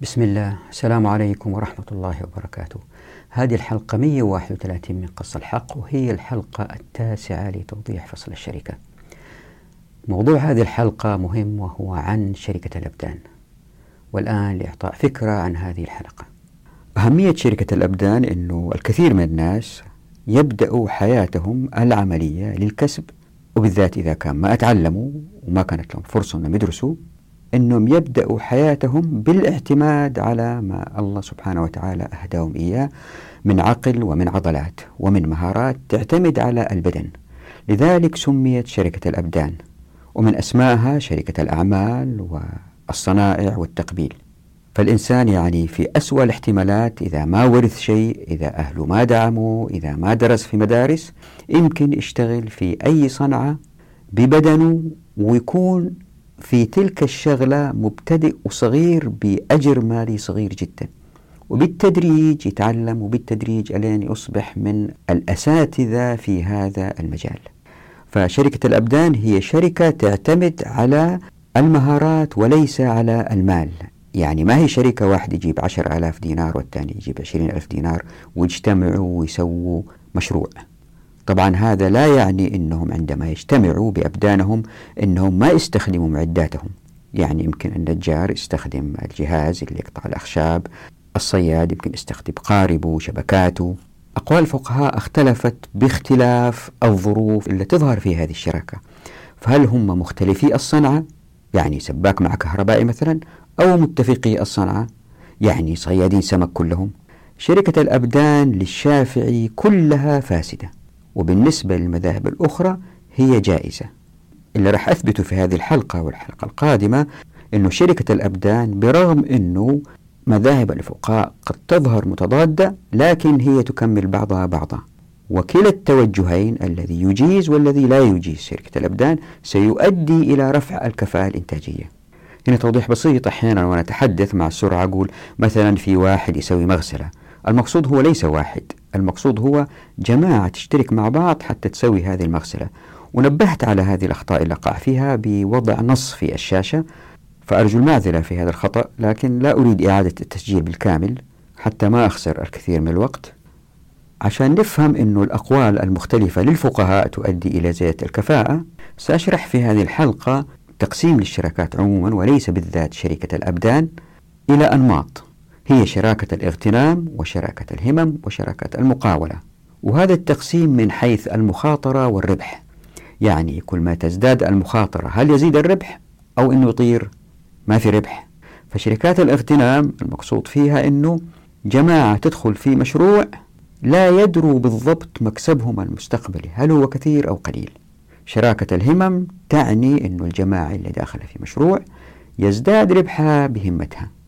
بسم الله. السلام عليكم ورحمة الله وبركاته. هذه الحلقة 131 من قص الحق وهي الحلقة التاسعة لتوضيح فصل الشركة. موضوع هذه الحلقة مهم وهو عن شركة الأبدان. والآن لإعطاء فكرة عن هذه الحلقة. أهمية شركة الأبدان أنه الكثير من الناس يبدأوا حياتهم العملية للكسب وبالذات إذا كان ما أتعلموا وما كانت لهم فرصة أنهم يدرسوا أنهم يبدأوا حياتهم بالاعتماد على ما الله سبحانه وتعالى أهداهم إياه من عقل ومن عضلات ومن مهارات تعتمد على البدن. لذلك سميت شركة الأبدان ومن أسمائها شركة الأعمال والصنائع والتقبيل. فالإنسان يعني في أسوأ الاحتمالات إذا ما ورث شيء إذا أهله ما دعموا إذا ما درس في مدارس يمكن يشتغل في أي صنعة ببدنه ويكون في تلك الشغلة مبتدئ وصغير بأجر مالي صغير جدا. وبالتدريج يتعلم وبالتدريج ألين يصبح من الأساتذة في هذا المجال. فشركة الأبدان هي شركة تعتمد على المهارات وليس على المال. يعني ما هي شركة واحد يجيب عشر ألاف دينار والثاني يجيب عشرين ألف دينار ويجتمعوا ويسووا مشروع. طبعا هذا لا يعني أنهم عندما يجتمعوا بأبدانهم أنهم ما يستخدموا معداتهم. يعني يمكن النجار يستخدم الجهاز اللي يقطع الأخشاب الصياد يمكن يستخدم قاربه شبكاته. أقوال الفقهاء اختلفت باختلاف الظروف اللي تظهر في هذه الشراكة. فهل هم مختلفي الصنعة؟ يعني سباك مع كهربائي مثلا؟ أو متفقي الصنعة؟ يعني صيادين سمك كلهم؟ شركة الأبدان للشافعي كلها فاسدة. وبالنسبة للمذاهب الأخرى هي جائزة. اللي راح أثبته في هذه الحلقة والحلقة القادمة أنه شركة الأبدان برغم أنه مذاهب الفقهاء قد تظهر متضادة لكن هي تكمل بعضها بعضا. وكلا التوجهين الذي يجيز والذي لا يجيز شركة الأبدان سيؤدي إلى رفع الكفاءة الإنتاجية. هنا توضيح بسيط أحيانا وأنا أتحدث مع السرعة أقول مثلا في واحد يسوي مغسلة. المقصود هو ليس واحد. المقصود هو جماعة تشترك مع بعض حتى تسوي هذه المغسلة. ونبهت على هذه الأخطاء اللي قع فيها بوضع نص في الشاشة. فأرجو المعذرة في هذا الخطأ لكن لا أريد إعادة التسجيل بالكامل حتى ما أخسر الكثير من الوقت. عشان نفهم أن الأقوال المختلفة للفقهاء تؤدي إلى زيادة الكفاءة سأشرح في هذه الحلقة تقسيم للشراكات عموما وليس بالذات شركة الأبدان إلى أنماط. هي شراكة الاغتنام وشراكة الهمم وشراكة المقاولة. وهذا التقسيم من حيث المخاطرة والربح. يعني كل ما تزداد المخاطرة هل يزيد الربح أو أنه يطير؟ ما في ربح. فشركات الاغتنام المقصود فيها أنه جماعة تدخل في مشروع لا يدروا بالضبط مكسبهم المستقبلي هل هو كثير أو قليل. شراكة الهمم تعني أن الجماعة اللي داخلة في مشروع يزداد ربحها بهمتها.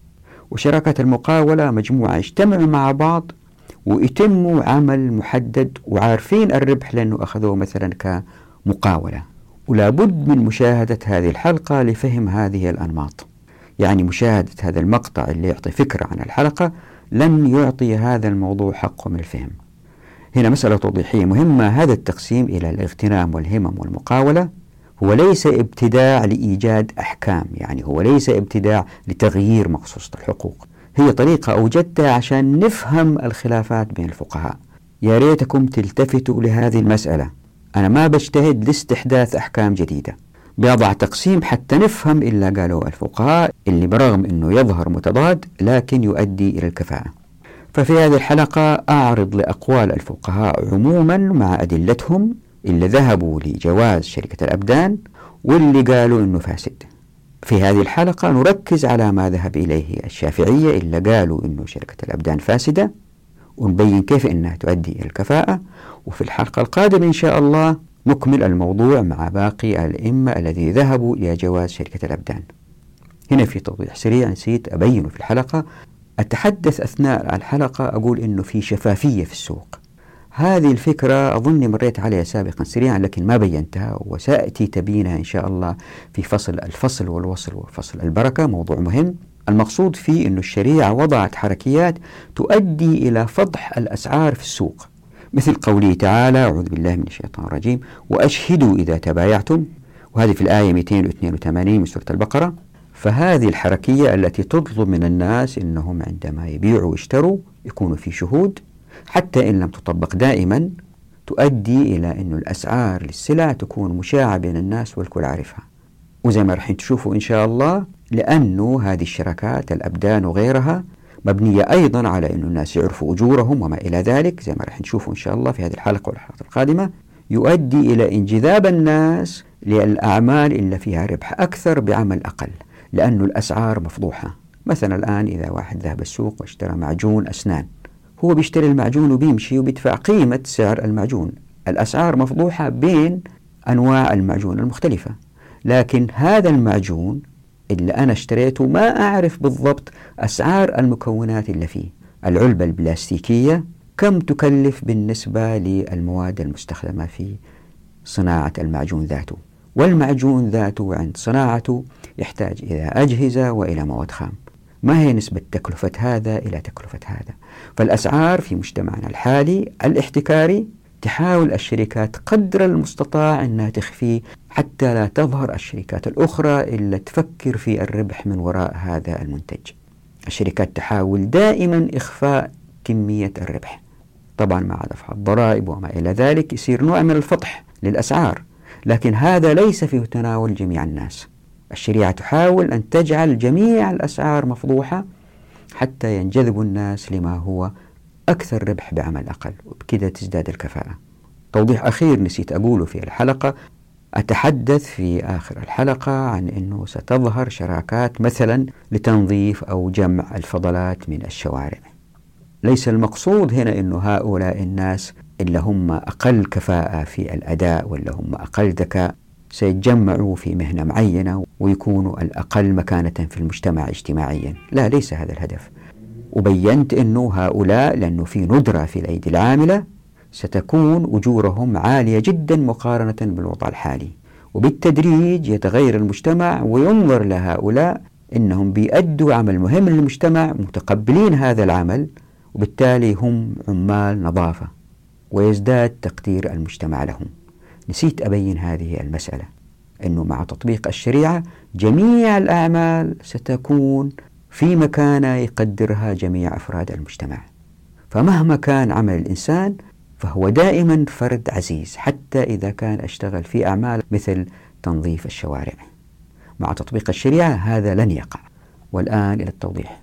وشراكة المقاولة مجموعة. يجتمعوا مع بعض ويتموا عمل محدد وعارفين الربح لأنه أخذوه مثلا كمقاولة. ولا بد من مشاهدة هذه الحلقة لفهم هذه الأنماط. يعني مشاهدة هذا المقطع اللي يعطي فكرة عن الحلقة لن يعطي هذا الموضوع حقه من الفهم. هنا مسألة توضيحية مهمة. هذا التقسيم إلى الاغتنام والهمم والمقاولة هو ليس ابتداع لإيجاد أحكام يعني هو ليس ابتداع لتغيير مقصوصة الحقوق. هي طريقة أوجدتها عشان نفهم الخلافات بين الفقهاء. يا ريتكم تلتفتوا لهذه المسألة. أنا ما بجتهد لاستحداث أحكام جديدة. بيضع تقسيم حتى نفهم إلا قالوا الفقهاء اللي برغم أنه يظهر متضاد لكن يؤدي إلى الكفاءة. ففي هذه الحلقة أعرض لأقوال الفقهاء عموما مع أدلتهم اللي ذهبوا لجواز شركة الأبدان واللي قالوا أنه فاسد. في هذه الحلقة نركز على ما ذهب إليه الشافعية اللي قالوا أنه شركة الأبدان فاسدة ونبين كيف أنها تؤدي إلى الكفاءة. وفي الحلقة القادمة إن شاء الله نكمل الموضوع مع باقي الأئمة الذي ذهبوا إلى جواز شركة الأبدان. هنا في توضيح سريع نسيت أبينه في الحلقة. أتحدث أثناء الحلقة أقول أنه في شفافية في السوق. هذه الفكرة أظني مريت عليها سابقا سريعا لكن ما بينتها وسأتي تبينها إن شاء الله في فصل الفصل والوصل وفصل البركة موضوع مهم. المقصود فيه أن الشريعة وضعت حركيات تؤدي إلى فضح الأسعار في السوق. مثل قوله تعالى أعوذ بالله من الشيطان الرجيم وأشهدوا إذا تبايعتم. وهذه في الآية 282 من سورة البقرة. فهذه الحركية التي تطلب من الناس أنهم عندما يبيعوا ويشتروا يكونوا في شهود. حتى إن لم تطبق دائما تؤدي إلى أن الأسعار للسلع تكون مشاعة بين الناس والكل عارفها. وزي ما راح تشوفوا إن شاء الله لأنه هذه الشركات الأبدان وغيرها مبنية أيضا على أن الناس يعرفوا أجورهم وما إلى ذلك. زي ما راح نشوفه إن شاء الله في هذه الحلقة والحلقة القادمة يؤدي إلى انجذاب الناس للأعمال اللي فيها ربح أكثر بعمل أقل لأن الأسعار مفضوحة. مثلا الآن إذا واحد ذهب السوق واشترى معجون أسنان هو بيشتري المعجون وبيمشي وبيدفع قيمة سعر المعجون. الأسعار مفضوحة بين أنواع المعجون المختلفة لكن هذا المعجون اللي أنا اشتريته ما أعرف بالضبط أسعار المكونات اللي فيه. العلبة البلاستيكية كم تكلف بالنسبة للمواد المستخدمة في صناعة المعجون ذاته؟ والمعجون ذاته عند صناعته يحتاج إلى أجهزة وإلى مواد خام. ما هي نسبة تكلفة هذا إلى تكلفة هذا؟ فالأسعار في مجتمعنا الحالي الاحتكاري تحاول الشركات قدر المستطاع أنها تخفيه حتى لا تظهر الشركات الأخرى إلا تفكر في الربح من وراء هذا المنتج. الشركات تحاول دائما إخفاء كمية الربح. طبعا مع دفع الضرائب وما إلى ذلك يصير نوع من الفضح للأسعار لكن هذا ليس في تناول جميع الناس. الشريعة تحاول أن تجعل جميع الأسعار مفضوحة حتى ينجذب الناس لما هو أكثر ربح بعمل أقل. وبكذا تزداد الكفاءة. توضيح أخير نسيت أقوله في الحلقة. أتحدث في آخر الحلقة عن أنه ستظهر شراكات مثلا لتنظيف أو جمع الفضلات من الشوارع. ليس المقصود هنا أنه هؤلاء الناس اللي هم أقل كفاءة في الأداء ولا هم أقل ذكاء. سيتجمعوا في مهنة معينة ويكونوا الأقل مكانة في المجتمع اجتماعيا. لا ليس هذا الهدف. وبينت أنه هؤلاء لأنه في ندرة في الأيدي العاملة ستكون أجورهم عالية جدا مقارنة بالوضع الحالي. وبالتدريج يتغير المجتمع وينظر لهؤلاء أنهم بيأدوا عمل مهم للمجتمع متقبلين هذا العمل وبالتالي هم عمال نظافة ويزداد تقدير المجتمع لهم. نسيت أبين هذه المسألة أنه مع تطبيق الشريعة جميع الأعمال ستكون في مكانة يقدرها جميع أفراد المجتمع. فمهما كان عمل الإنسان فهو دائما فرد عزيز حتى إذا كان أشتغل في أعمال مثل تنظيف الشوارع. مع تطبيق الشريعة هذا لن يقع. والآن إلى التوضيح.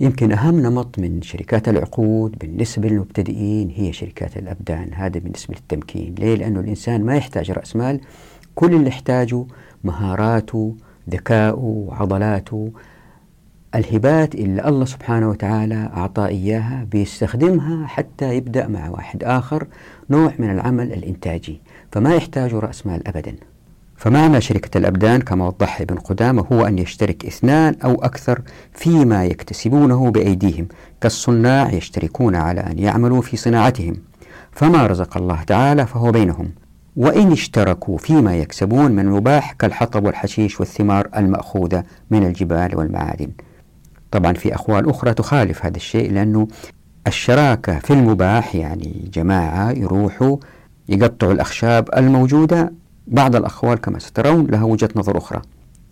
يمكن أهم نمط من شركات العقود بالنسبة للمبتدئين هي شركات الأبدان. هذا بالنسبة للتمكين ليه؟ لأنه الإنسان ما يحتاج رأس مال. كل اللي يحتاجه مهاراته ذكاؤه عضلاته الهبات اللي الله سبحانه وتعالى أعطاه إياها بيستخدمها حتى يبدأ مع واحد آخر نوع من العمل الإنتاجي. فما يحتاج رأس مال أبدا. فمعنى شركة الأبدان كما وضحها ابن قدامة هو أن يشترك اثنان أو أكثر فيما يكتسبونه بأيديهم كالصناع يشتركون على أن يعملوا في صناعتهم. فما رزق الله تعالى فهو بينهم. وإن اشتركوا فيما يكسبون من مباح كالحطب والحشيش والثمار المأخوذة من الجبال والمعادن. طبعا في أقوال أخرى تخالف هذا الشيء لأنه الشراكة في المباح يعني جماعة يروحوا يقطعوا الأخشاب الموجودة بعض الأقوال كما سترون لها وجهة نظر أخرى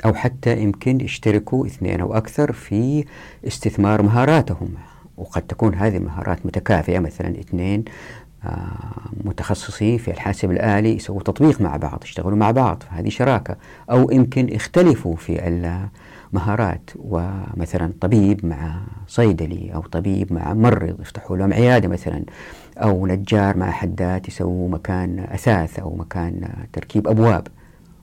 أو حتى يمكن يشتركوا اثنين أو أكثر في استثمار مهاراتهم. وقد تكون هذه المهارات متكافئة مثلا اثنين آه، متخصصين في الحاسب الآلي يسووا تطبيق مع بعض يشتغلوا مع بعض فهذه شراكة. أو يمكن يختلفوا في مهارات ومثلا طبيب مع صيدلي أو طبيب مع ممرض يفتحوا لهم عيادة مثلا. أو نجار مع حداد يسووا مكان أثاث أو مكان تركيب أبواب.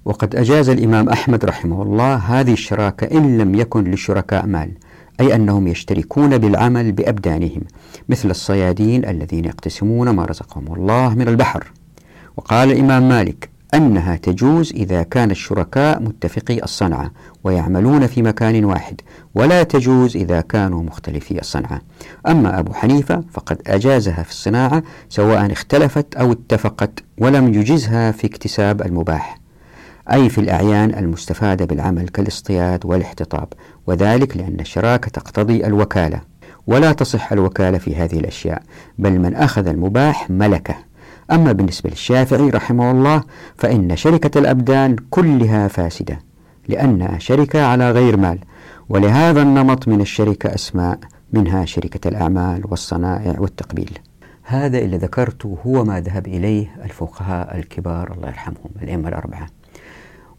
وقد أجاز الإمام أحمد رحمه الله هذه الشراكة إن لم يكن للشركاء مال أي أنهم يشتركون بالعمل بأبدانهم مثل الصيادين الذين يقتسمون ما رزقهم الله من البحر. وقال الإمام مالك أنها تجوز إذا كان الشركاء متفقي الصنعة ويعملون في مكان واحد ولا تجوز إذا كانوا مختلفي الصنعة. أما أبو حنيفة فقد أجازها في الصناعة سواء اختلفت أو اتفقت ولم يجزها في اكتساب المباح. أي في الأعيان المستفادة بالعمل كالاصطياد والاحتطاب وذلك لأن الشراكة تقتضي الوكالة. ولا تصح الوكالة في هذه الأشياء بل من أخذ المباح ملكه. أما بالنسبة للشافعي رحمه الله فإن شركة الأبدان كلها فاسدة لأنها شركة على غير مال ولهذا النمط من الشركة أسماء منها شركة الأعمال والصنائع والتقبيل. هذا اللي ذكرته هو ما ذهب إليه الفقهاء الكبار الله يرحمهم الأئمة الأربعة.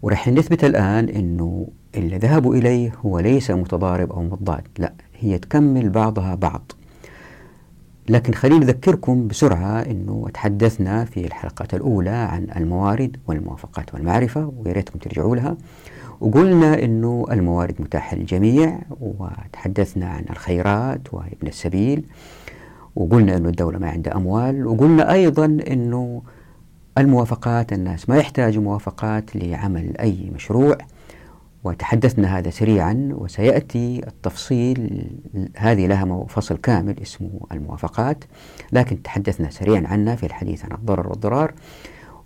ورح نثبت الآن أنه اللي ذهبوا إليه هو ليس متضارب أو مضاد لا هي تكمل بعضها بعض. لكن خليني أذكركم بسرعة أنه تحدثنا في الحلقات الأولى عن الموارد والموافقات والمعرفة وياريتكم ترجعوا لها. وقلنا أنه الموارد متاحة للجميع وتحدثنا عن الخيرات وابن السبيل وقلنا أنه الدولة ما عندها أموال وقلنا أيضا أنه الموافقات الناس ما يحتاجوا موافقات لعمل أي مشروع. وتحدثنا هذا سريعا وسيأتي التفصيل هذه لها فصل كامل اسمه الموافقات لكن تحدثنا سريعا عنها في الحديث عن الضرر والضرار.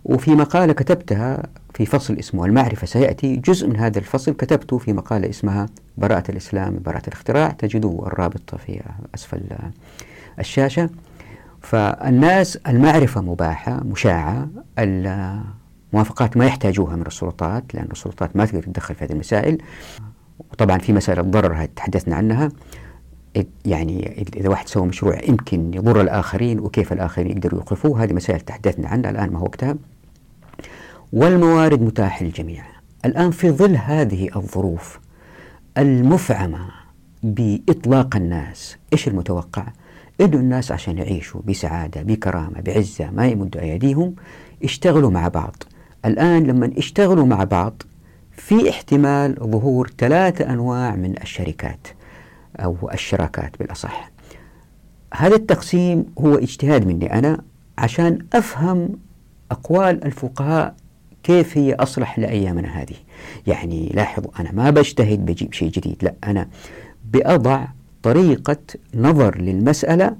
وفي مقالة كتبتها في فصل اسمه المعرفة سيأتي جزء من هذا الفصل كتبته في مقالة اسمها براءة الإسلام براءة الاختراع تجدوا الرابط في أسفل الشاشة. فالناس المعرفة مباحة مشاعة الموافقات ما يحتاجوها من السلطات لأن السلطات ما تقدر تدخل في هذه المسائل. وطبعا في مسائل الضرر هذه تحدثنا عنها. يعني إذا واحد سوى مشروع يمكن يضر الآخرين وكيف الآخرين يقدروا يوقفوه هذه مسائل تحدثنا عنها الآن ما هو وقتها. والموارد متاحة للجميع. الآن في ظل هذه الظروف المفعمة بإطلاق الناس إيش المتوقع؟ إنه الناس عشان يعيشوا بسعادة بكرامة بعزة ما يمدوا أيديهم اشتغلوا مع بعض. الآن لما اشتغلوا مع بعض في احتمال ظهور ثلاثة أنواع من الشركات أو الشراكات بالأصح. هذا التقسيم هو اجتهاد مني أنا عشان أفهم أقوال الفقهاء كيف هي أصلح لأيامنا هذه. يعني لاحظوا أنا ما بجتهد بجيب شيء جديد لا أنا بأضع طريقة نظر للمسألة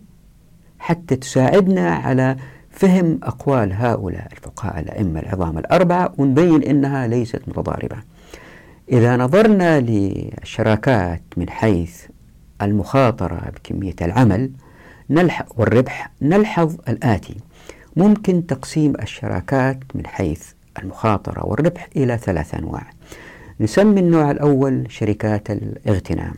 حتى تساعدنا على فهم أقوال هؤلاء الفقهاء الأئمة العظام الأربعة ونبين أنها ليست متضاربة. إذا نظرنا للشراكات من حيث المخاطرة بكمية العمل والربح نلحظ الآتي. ممكن تقسيم الشراكات من حيث المخاطرة والربح إلى ثلاث أنواع. نسمي النوع الأول شركات الاغتنام.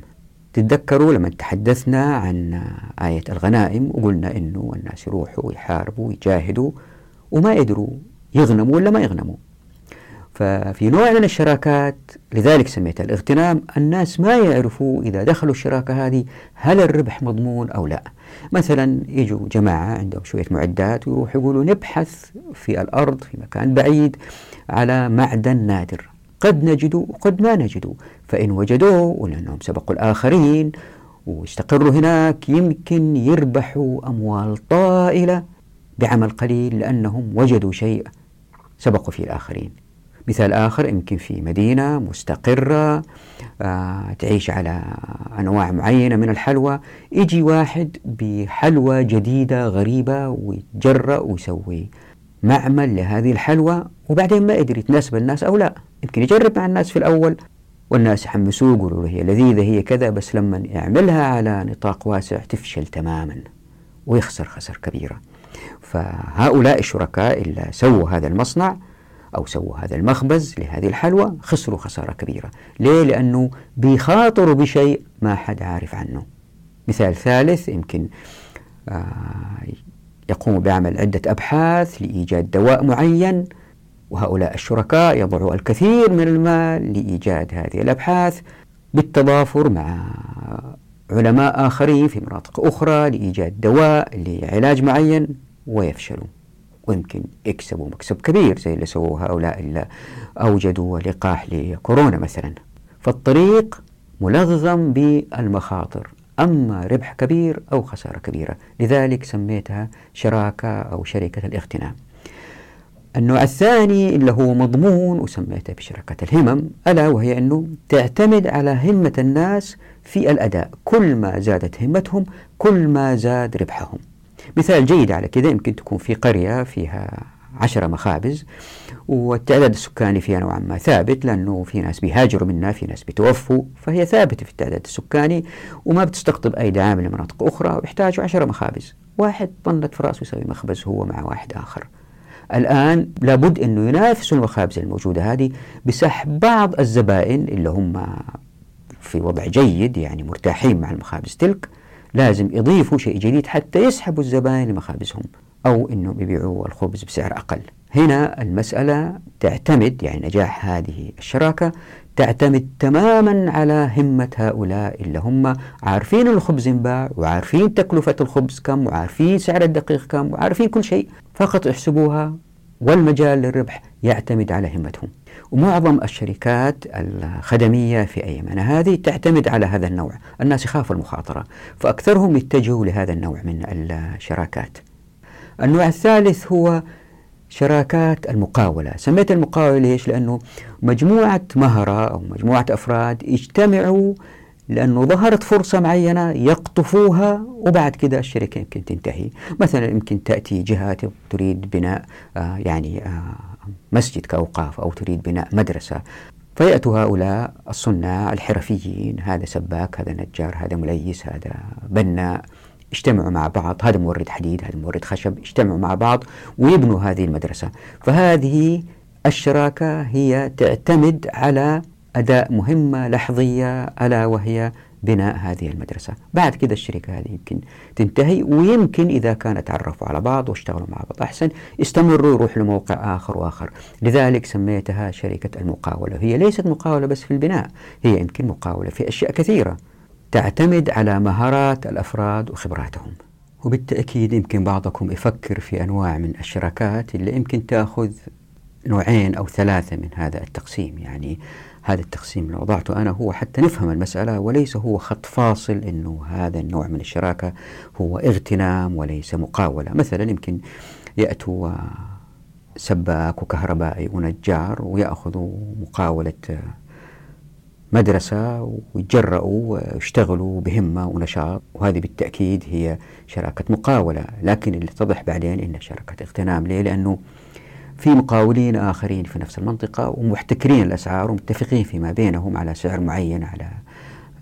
تتذكروا لما تحدثنا عن آية الغنائم وقلنا إنه الناس يروحوا ويحاربوا ويجاهدوا وما يدروا يغنموا ولا ما يغنموا. ففي نوع من الشراكات لذلك سميتها الاغتنام الناس ما يعرفوا إذا دخلوا الشراكة هذه هل الربح مضمون أو لا. مثلا يجوا جماعة عندهم شوية معدات ويروحوا يقولوا نبحث في الأرض في مكان بعيد على معدن نادر. قد نجده وقد ما نجده فإن وجدوه ولأنهم سبقوا الآخرين واستقروا هناك يمكن يربحوا أموال طائلة بعمل قليل لأنهم وجدوا شيء سبقوا فيه الآخرين. مثال آخر يمكن في مدينة مستقرة آه تعيش على أنواع معينة من الحلوى يجي واحد بحلوى جديدة غريبة ويتجرأ ويسوي معمل لهذه الحلوى وبعدين ما يدري تناسب الناس أو لا. يمكن يجرب مع الناس في الأول والناس يحمسوه يقولوا هي لذيذة هي كذا بس لما يعملها على نطاق واسع تفشل تماما ويخسر خسر كبيرة. فهؤلاء الشركاء اللي سووا هذا المصنع أو سووا هذا المخبز لهذه الحلوى خسروا خسارة كبيرة. ليه؟ لأنه بيخاطروا بشيء ما حد عارف عنه. مثال ثالث يمكن آه يقوم بعمل عدة أبحاث لإيجاد دواء معين وهؤلاء الشركاء يضعوا الكثير من المال لإيجاد هذه الأبحاث بالتضافر مع علماء آخرين في مناطق أخرى لإيجاد دواء لعلاج معين ويفشلوا. ويمكن يكسبوا مكسب كبير زي اللي سووه هؤلاء اللي أوجدوا لقاح لكورونا مثلا. فالطريق ملغم بالمخاطر. أما ربح كبير أو خسارة كبيرة. لذلك سميتها شراكة أو شركة الاغتنام. النوع الثاني اللي هو مضمون وسميته بشركة الهمم ألا وهي أنه تعتمد على همة الناس في الأداء. كل ما زادت همتهم كل ما زاد ربحهم. مثال جيد على كذا يمكن تكون في قرية فيها عشرة مخابز والتعداد السكاني فيها نوعا ما ثابت لأنه في ناس بيهاجروا منها في ناس بيتوفوا فهي ثابتة في التعداد السكاني وما بتستقطب أي دعم لمناطق أخرى ويحتاجوا عشرة مخابز. واحد طنت في رأسه يسوي مخبز هو مع واحد آخر. الآن لابد أنه ينافسوا المخابز الموجودة هذه بسحب بعض الزبائن اللي هم في وضع جيد يعني مرتاحين مع المخابز تلك. لازم يضيفوا شيء جديد حتى يسحبوا الزبائن لمخابزهم. أو أنهم يبيعوا الخبز بسعر أقل. هنا المسألة تعتمد يعني نجاح هذه الشراكة تعتمد تماما على همة هؤلاء اللي هم عارفين الخبز ينباع وعارفين تكلفة الخبز كم وعارفين سعر الدقيق كم وعارفين كل شيء. فقط يحسبوها والمجال للربح يعتمد على همتهم. ومعظم الشركات الخدمية في أيامنا هذه تعتمد على هذا النوع الناس يخافوا المخاطرة فأكثرهم يتجهوا لهذا النوع من الشراكات. النوع الثالث هو شراكات المقاولة. سميت المقاولة ليش؟ لأنه مجموعة مهرة أو مجموعة أفراد اجتمعوا لأنه ظهرت فرصة معينة يقطفوها وبعد كده الشركة يمكن تنتهي. مثلا يمكن تأتي جهة تريد بناء آه يعني آه مسجد كأوقاف أو تريد بناء مدرسة. فيأتوا هؤلاء الصناع الحرفيين هذا سباك هذا نجار هذا مليس هذا بناء. اجتمعوا مع بعض. هذا مورد حديد هذا مورد خشب. اجتمعوا مع بعض ويبنوا هذه المدرسة. فهذه الشراكة هي تعتمد على أداء مهمة لحظية ألا وهي بناء هذه المدرسة. بعد كده الشركة هذه يمكن تنتهي ويمكن إذا كانت تعرفوا على بعض واشتغلوا مع بعض أحسن يستمروا يروحوا لموقع آخر وآخر. لذلك سميتها شركة المقاولة. هي ليست مقاولة بس في البناء هي يمكن مقاولة في أشياء كثيرة. تعتمد على مهارات الأفراد وخبراتهم. وبالتأكيد يمكن بعضكم يفكر في أنواع من الشراكات اللي يمكن تأخذ نوعين أو ثلاثة من هذا التقسيم. يعني هذا التقسيم اللي وضعته أنا هو حتى نفهم المسألة وليس هو خط فاصل أنه هذا النوع من الشراكة هو اغتنام وليس مقاولة. مثلا يمكن يأتوا سباك وكهربائي ونجار ويأخذوا مقاولة مدرسة ويتجرؤوا ويشتغلوا بهمة ونشاط وهذه بالتأكيد هي شراكة مقاولة. لكن اللي اتضح بعدين إنها شراكة اغتنام. ليه؟ لأنه في مقاولين آخرين في نفس المنطقة ومحتكرين الأسعار ومتفقين فيما بينهم على سعر معين على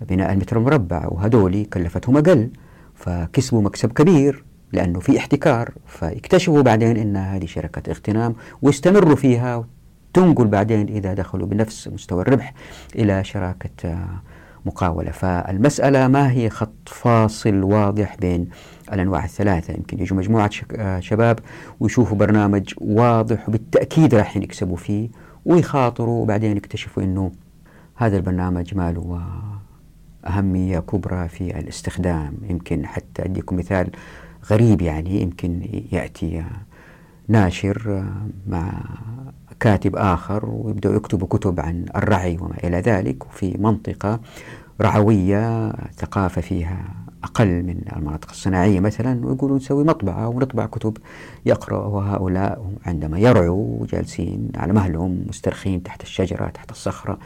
بناء المتر المربع وهذول كلفتهم أقل فكسبوا مكسب كبير لأنه في احتكار. فاكتشفوا بعدين أن هذه شركة اغتنام واستمروا فيها تنقل بعدين إذا دخلوا بنفس مستوى الربح إلى شراكة مقاولة. فالمسألة ما هي خط فاصل واضح بين الأنواع الثلاثة؟ يمكن يجوا مجموعة شباب ويشوفوا برنامج واضح وبالتأكيد راح يكسبوا فيه ويخاطروا وبعدين يكتشفوا أنه هذا البرنامج ما له أهمية كبرى في الاستخدام. يمكن حتى أديكم مثال غريب يعني يمكن يأتي ناشر مع كاتب آخر ويبدأوا يكتبوا كتب عن الرعي وما إلى ذلك وفي منطقة رعوية ثقافة فيها أقل من المناطق الصناعية مثلا ويقولوا نسوي مطبعة ونطبع كتب يقرأ هؤلاء عندما يرعوا جالسين على مهلهم مسترخين تحت الشجرة تحت الصخرة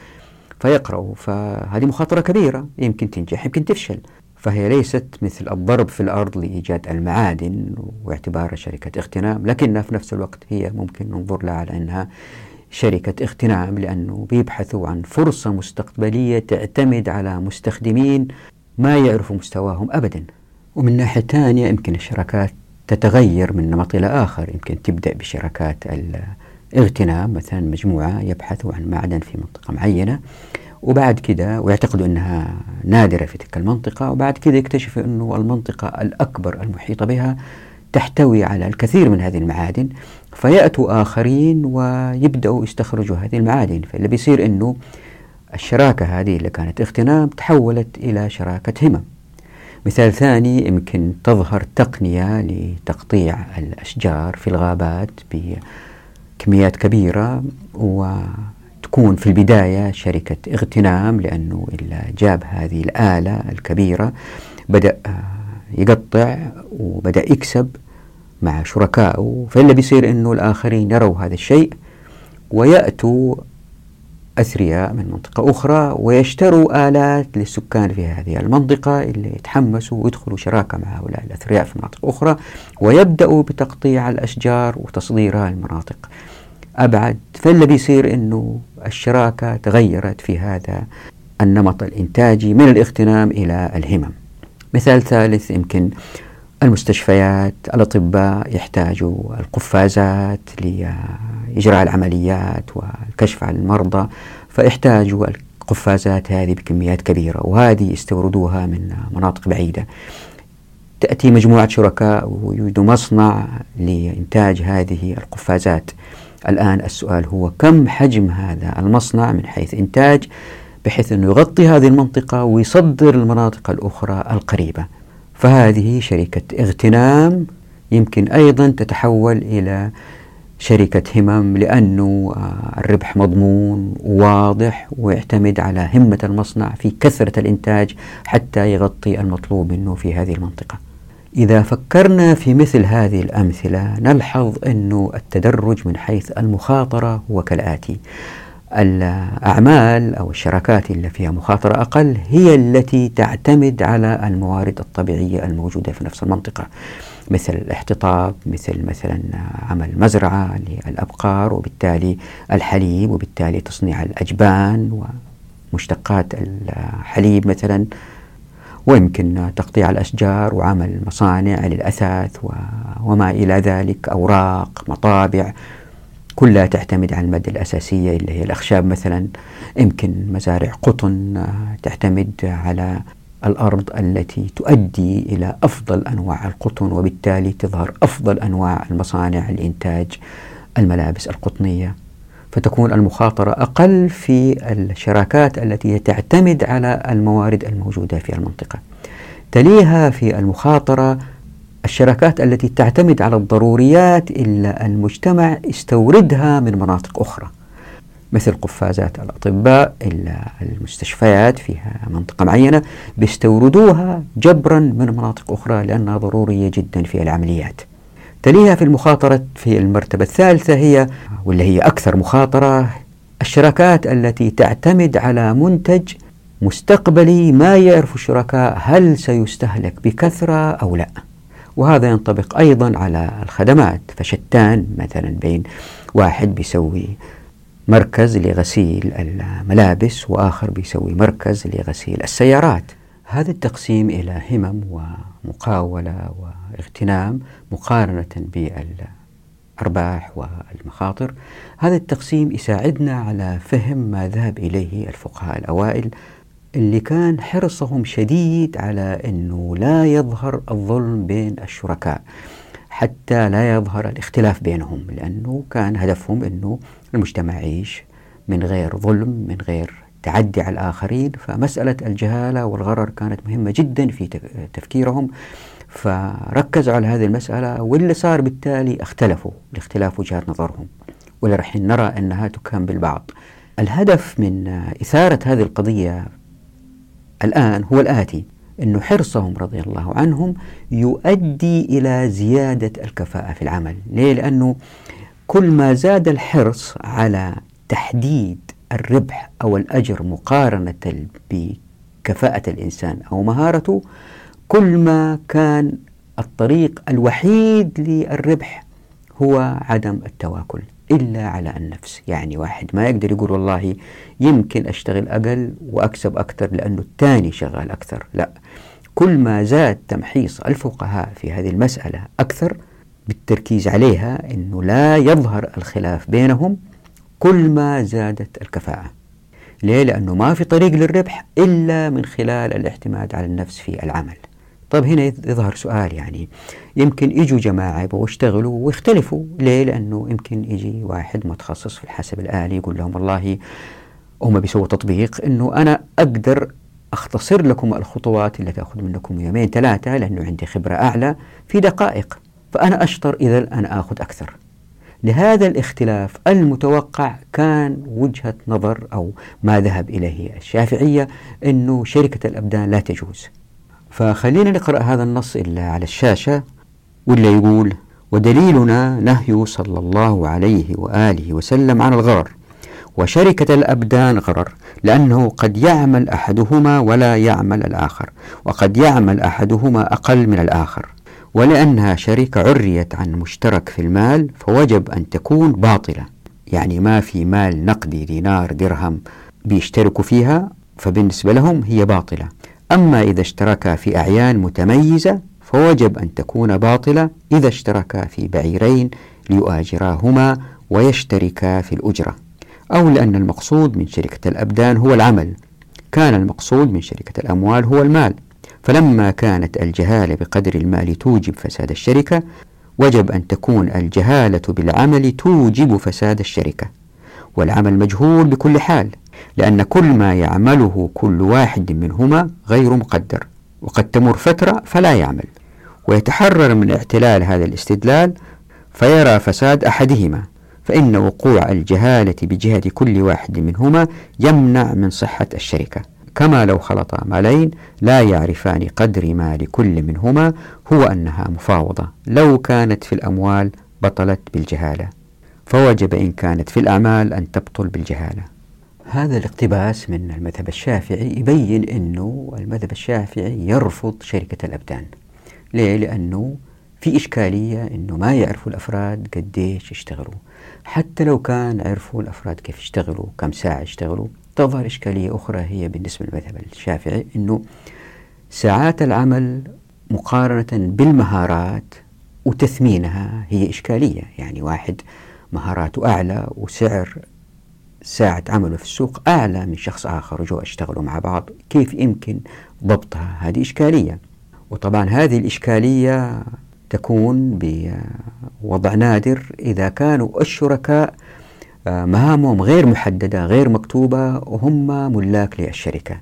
فيقرأوا فهذه مخاطرة كبيرة يمكن تنجح يمكن تفشل. فهي ليست مثل الضرب في الأرض لإيجاد المعادن واعتبارها شركة اغتنام لكنها في نفس الوقت هي ممكن ننظر لها على أنها شركة اغتنام لأنه بيبحثوا عن فرصة مستقبلية تعتمد على مستخدمين ما يعرفوا مستواهم أبدا. ومن ناحية ثانية يمكن الشركات تتغير من نمط إلى آخر. يمكن تبدأ بشركات الاغتنام مثلا مجموعة يبحثوا عن معدن في منطقة معينة. وبعد كده ويعتقدوا أنها نادرة في تلك المنطقة وبعد كده يكتشفوا أنه المنطقة الأكبر المحيطة بها تحتوي على الكثير من هذه المعادن فيأتوا آخرين ويبدأوا يستخرجوا هذه المعادن. فاللي بيصير أنه الشراكة هذه اللي كانت اغتنام تحولت إلى شراكة همم. مثال ثاني يمكن تظهر تقنية لتقطيع الأشجار في الغابات بكميات كبيرة وتكون في البداية شركة اغتنام لأنه اللي جاب هذه الآلة الكبيرة بدأ يقطع وبدأ يكسب مع شركائه. فاللي بيصير أنه الآخرين يروا هذا الشيء ويأتوا أثرياء من منطقة أخرى ويشتروا آلات للسكان في هذه المنطقة اللي يتحمسوا ويدخلوا شراكة مع هؤلاء الأثرياء في مناطق أخرى ويبدأوا بتقطيع الأشجار وتصديرها لمناطق أبعد. فاللي بيصير أنه الشراكة تغيرت في هذا النمط الإنتاجي من الاغتنام إلى الهمم. مثال ثالث يمكن المستشفيات الأطباء يحتاجوا القفازات لإجراء العمليات والكشف عن المرضى فيحتاجوا القفازات هذه بكميات كبيرة وهذه يستوردوها من مناطق بعيدة. تأتي مجموعة شركاء ويوجدوا مصنع لإنتاج هذه القفازات. الآن السؤال هو كم حجم هذا المصنع من حيث إنتاج بحيث أنه يغطي هذه المنطقة ويصدر المناطق الأخرى القريبة؟ فهذه شركة اغتنام يمكن أيضا تتحول إلى شركة همم لأنه آه، الربح مضمون وواضح ويعتمد على همة المصنع في كثرة الإنتاج حتى يغطي المطلوب منه في هذه المنطقة. إذا فكرنا في مثل هذه الأمثلة نلحظ أن التدرج من حيث المخاطرة هو كالآتي الأعمال أو الشراكات اللي فيها مخاطرة أقل هي التي تعتمد على الموارد الطبيعية الموجودة في نفس المنطقة. مثل الاحتطاب مثل مثلا عمل مزرعة للأبقار وبالتالي الحليب وبالتالي تصنيع الأجبان ومشتقات الحليب مثلا. ويمكن تقطيع الأشجار وعمل مصانع للأثاث وما إلى ذلك أوراق مطابع كلها تعتمد على المادة الأساسية اللي هي الأخشاب مثلا. يمكن مزارع قطن تعتمد على الأرض التي تؤدي إلى أفضل أنواع القطن وبالتالي تظهر أفضل أنواع المصانع لإنتاج الملابس القطنية. فتكون المخاطرة أقل في الشراكات التي تعتمد على الموارد الموجودة في المنطقة. تليها في المخاطرة الشراكات التي تعتمد على الضروريات إلا المجتمع استوردها من مناطق أخرى مثل قفازات الأطباء إلا المستشفيات فيها منطقة معينة بيستوردوها جبرا من مناطق أخرى لأنها ضرورية جدا في العمليات. تليها في المخاطرة في المرتبة الثالثة هي واللي هي أكثر مخاطرة الشراكات التي تعتمد على منتج مستقبلي ما يعرف الشركاء هل سيستهلك بكثرة أو لا. وهذا ينطبق أيضا على الخدمات فشتان مثلا بين واحد بيسوي مركز لغسيل الملابس وآخر بيسوي مركز لغسيل السيارات. هذا التقسيم إلى همم ومقاولة واغتنام مقارنة بالأرباح والمخاطر. هذا التقسيم يساعدنا على فهم ما ذهب إليه الفقهاء الأوائل اللي كان حرصهم شديد على أنه لا يظهر الظلم بين الشركاء حتى لا يظهر الاختلاف بينهم لأنه كان هدفهم أنه المجتمع يعيش من غير ظلم من غير تعدي على الآخرين. فمسألة الجهالة والغرر كانت مهمة جدا في تفكيرهم. فركزوا على هذه المسألة واللي صار بالتالي اختلفوا لاختلاف وجهات نظرهم واللي راح نرى أنها تكمل بالبعض الهدف من إثارة هذه القضية الآن هو الآتي أنه حرصهم رضي الله عنهم يؤدي إلى زيادة الكفاءة في العمل ليه؟ لأنه كل ما زاد الحرص على تحديد الربح أو الأجر مقارنة بكفاءة الإنسان أو مهارته كل ما كان الطريق الوحيد للربح هو عدم التواكل إلا على النفس. يعني واحد ما يقدر يقول والله يمكن أشتغل أقل وأكسب أكثر لأنه الثاني شغال أكثر. لا كل ما زاد تمحيص الفقهاء في هذه المسألة أكثر بالتركيز عليها أنه لا يظهر الخلاف بينهم كل ما زادت الكفاءة. ليه؟ لأنه ما في طريق للربح إلا من خلال الاعتماد على النفس في العمل. طيب هنا يظهر سؤال يعني. يمكن يجوا جماعة يبغوا يشتغلوا ويختلفوا. ليه؟ لأنه يمكن يجي واحد متخصص في الحاسب الآلي يقول لهم والله هم بيسووا تطبيق أنه أنا أقدر أختصر لكم الخطوات اللي تأخذ منكم يومين ثلاثة لأنه عندي خبرة أعلى في دقائق. فأنا أشطر إذا أنا أخذ أكثر. لهذا الاختلاف المتوقع كان وجهة نظر أو ما ذهب إليه الشافعية أنه شركة الأبدان لا تجوز. فخلينا نقرأ هذا النص اللي على الشاشة واللي يقول ودليلنا نهي صلى الله عليه وآله وسلم عن الغرر وشركة الأبدان غرر لأنه قد يعمل أحدهما ولا يعمل الآخر وقد يعمل أحدهما أقل من الآخر ولأنها شركة عريت عن مشترك في المال فوجب أن تكون باطلة يعني ما في مال نقدي دينار درهم بيشتركوا فيها فبالنسبة لهم هي باطلة. أما إذا اشتركا في أعيان متميزة فوجب أن تكون باطلة إذا اشتركا في بعيرين ليؤاجراهما ويشتركا في الأجرة. أو لأن المقصود من شركة الأبدان هو العمل. كان المقصود من شركة الأموال هو المال. فلما كانت الجهالة بقدر المال توجب فساد الشركة وجب أن تكون الجهالة بالعمل توجب فساد الشركة. والعمل مجهول بكل حال. لأن كل ما يعمله كل واحد منهما غير مقدر وقد تمر فترة فلا يعمل ويتحرر من اعتلال هذا الاستدلال فيرى فساد أحدهما فإن وقوع الجهالة بجهة كل واحد منهما يمنع من صحة الشركة. كما لو خلط مالين لا يعرفان قدر ما لكل منهما هو أنها مفاوضة لو كانت في الأموال بطلت بالجهالة فوجب إن كانت في الأعمال أن تبطل بالجهالة. هذا الاقتباس من المذهب الشافعي يبين أنه المذهب الشافعي يرفض شركة الأبدان. ليه؟ لأنه في إشكالية أنه ما يعرفوا الأفراد قديش يشتغلوا. حتى لو كان عرفوا الأفراد كيف يشتغلوا كم ساعة يشتغلوا تظهر إشكالية أخرى هي بالنسبة للمذهب الشافعي أنه ساعات العمل مقارنة بالمهارات وتثمينها هي إشكالية. يعني واحد مهاراته أعلى وسعر ساعة عمله في السوق أعلى من شخص آخر وجوا أشتغلوا مع بعض كيف يمكن ضبطها؟ هذه إشكالية. وطبعا هذه الإشكالية تكون بوضع نادر إذا كانوا الشركاء آه، مهامهم غير محددة غير مكتوبة وهم ملاك للشركة.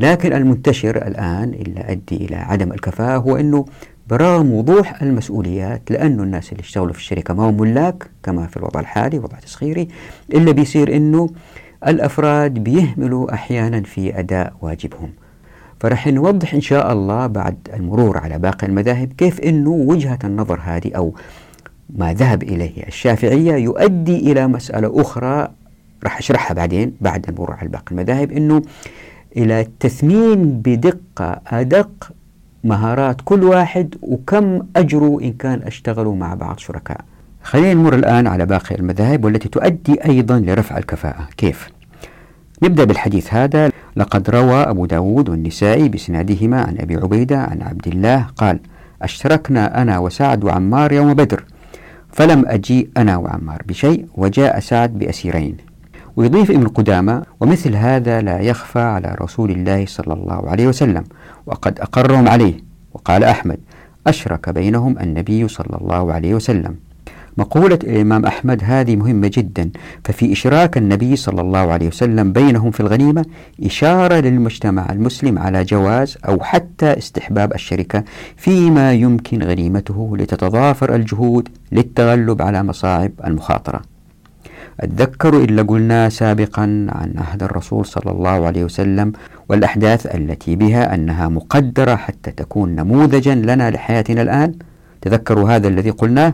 لكن المنتشر الآن اللي أدي إلى عدم الكفاءة هو أنه برغم وضوح المسؤوليات لأنه الناس اللي اشتغلوا في الشركة ما هم ملاك كما في الوضع الحالي وضع تسخيري إلا بيصير أنه الأفراد بيهملوا أحيانا في أداء واجبهم. فرح نوضح إن شاء الله بعد المرور على باقي المذاهب كيف أنه وجهة النظر هذه أو ما ذهب إليه الشافعية يؤدي إلى مسألة أخرى راح أشرحها بعدين بعد المرور على باقي المذاهب أنه إلى التثمين بدقة أدق مهارات كل واحد وكم أجروا إن كان أشتغلوا مع بعض شركاء. خلينا نمر الآن على باقي المذاهب والتي تؤدي أيضا لرفع الكفاءة. كيف؟ نبدأ بالحديث هذا. لقد روى أبو داود والنسائي بسنادهما عن أبي عبيدة عن عبد الله قال أشتركنا أنا وسعد وعمار يوم بدر فلم أجيء أنا وعمار بشيء وجاء سعد بأسيرين. ويضيف ابن قدامة ومثل هذا لا يخفى على رسول الله صلى الله عليه وسلم وقد أقرهم عليه. وقال أحمد أشرك بينهم النبي صلى الله عليه وسلم. مقولة الإمام أحمد هذه مهمة جدا ففي إشراك النبي صلى الله عليه وسلم بينهم في الغنيمة إشارة للمجتمع المسلم على جواز أو حتى استحباب الشركة فيما يمكن غنيمته لتتضافر الجهود للتغلب على مصاعب المخاطرة. أتذكر إلا قلنا سابقا عن عهد الرسول صلى الله عليه وسلم والأحداث التي بها أنها مقدرة حتى تكون نموذجا لنا لحياتنا الآن. تذكروا هذا الذي قلناه؟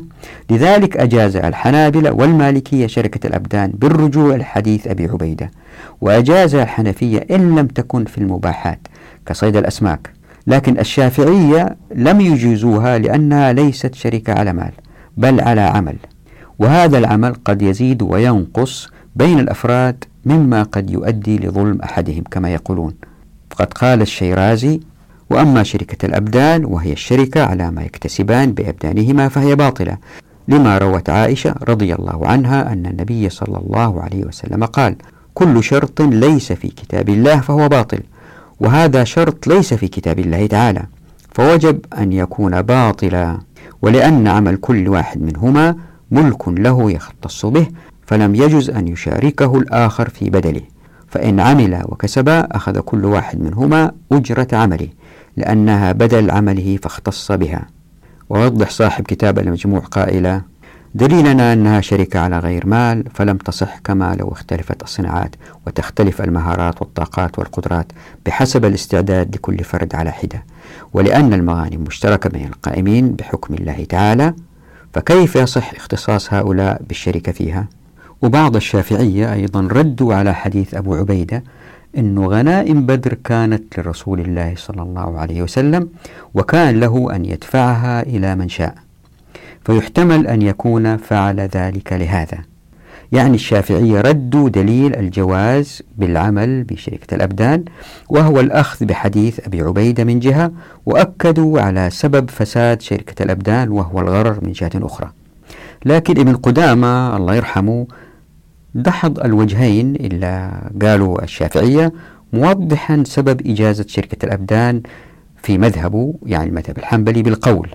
لذلك أجاز الحنابلة والمالكية شركة الأبدان بالرجوع لحديث أبي عبيدة وأجاز الحنفية إن لم تكن في المباحات كصيد الأسماك لكن الشافعية لم يجيزوها لأنها ليست شركة على مال بل على عمل. وهذا العمل قد يزيد وينقص بين الأفراد مما قد يؤدي لظلم أحدهم كما يقولون. فقد قال الشيرازي وأما شركة الأبدان وهي الشركة على ما يكتسبان بأبدانهما فهي باطلة لما روت عائشة رضي الله عنها أن النبي صلى الله عليه وسلم قال كل شرط ليس في كتاب الله فهو باطل وهذا شرط ليس في كتاب الله تعالى فوجب أن يكون باطلا ولأن عمل كل واحد منهما ملك له يختص به فلم يجز أن يشاركه الآخر في بدله. فإن عمل وكسب أخذ كل واحد منهما أجرة عمله لأنها بدل عمله فاختص بها. ويوضح صاحب كتاب المجموع قائلا دليلنا أنها شركة على غير مال فلم تصح كما لو اختلفت الصناعات وتختلف المهارات والطاقات والقدرات بحسب الاستعداد لكل فرد على حدة. ولأن المغانم مشتركة بين القائمين بحكم الله تعالى فكيف يصح اختصاص هؤلاء بالشركة فيها؟ وبعض الشافعية أيضا ردوا على حديث أبو عبيدة أن غنائم بدر كانت لرسول الله صلى الله عليه وسلم وكان له أن يدفعها إلى من شاء فيحتمل أن يكون فعل ذلك لهذا يعني الشافعية ردوا دليل الجواز بالعمل بشركة الأبدان وهو الأخذ بحديث أبي عبيدة من جهة وأكدوا على سبب فساد شركة الأبدان وهو الغرر من جهة أخرى. لكن ابن قدامة الله يرحمه دحض الوجهين إلا قالوا الشافعية موضحا سبب إجازة شركة الأبدان في مذهبه يعني المذهب الحنبلي بالقول.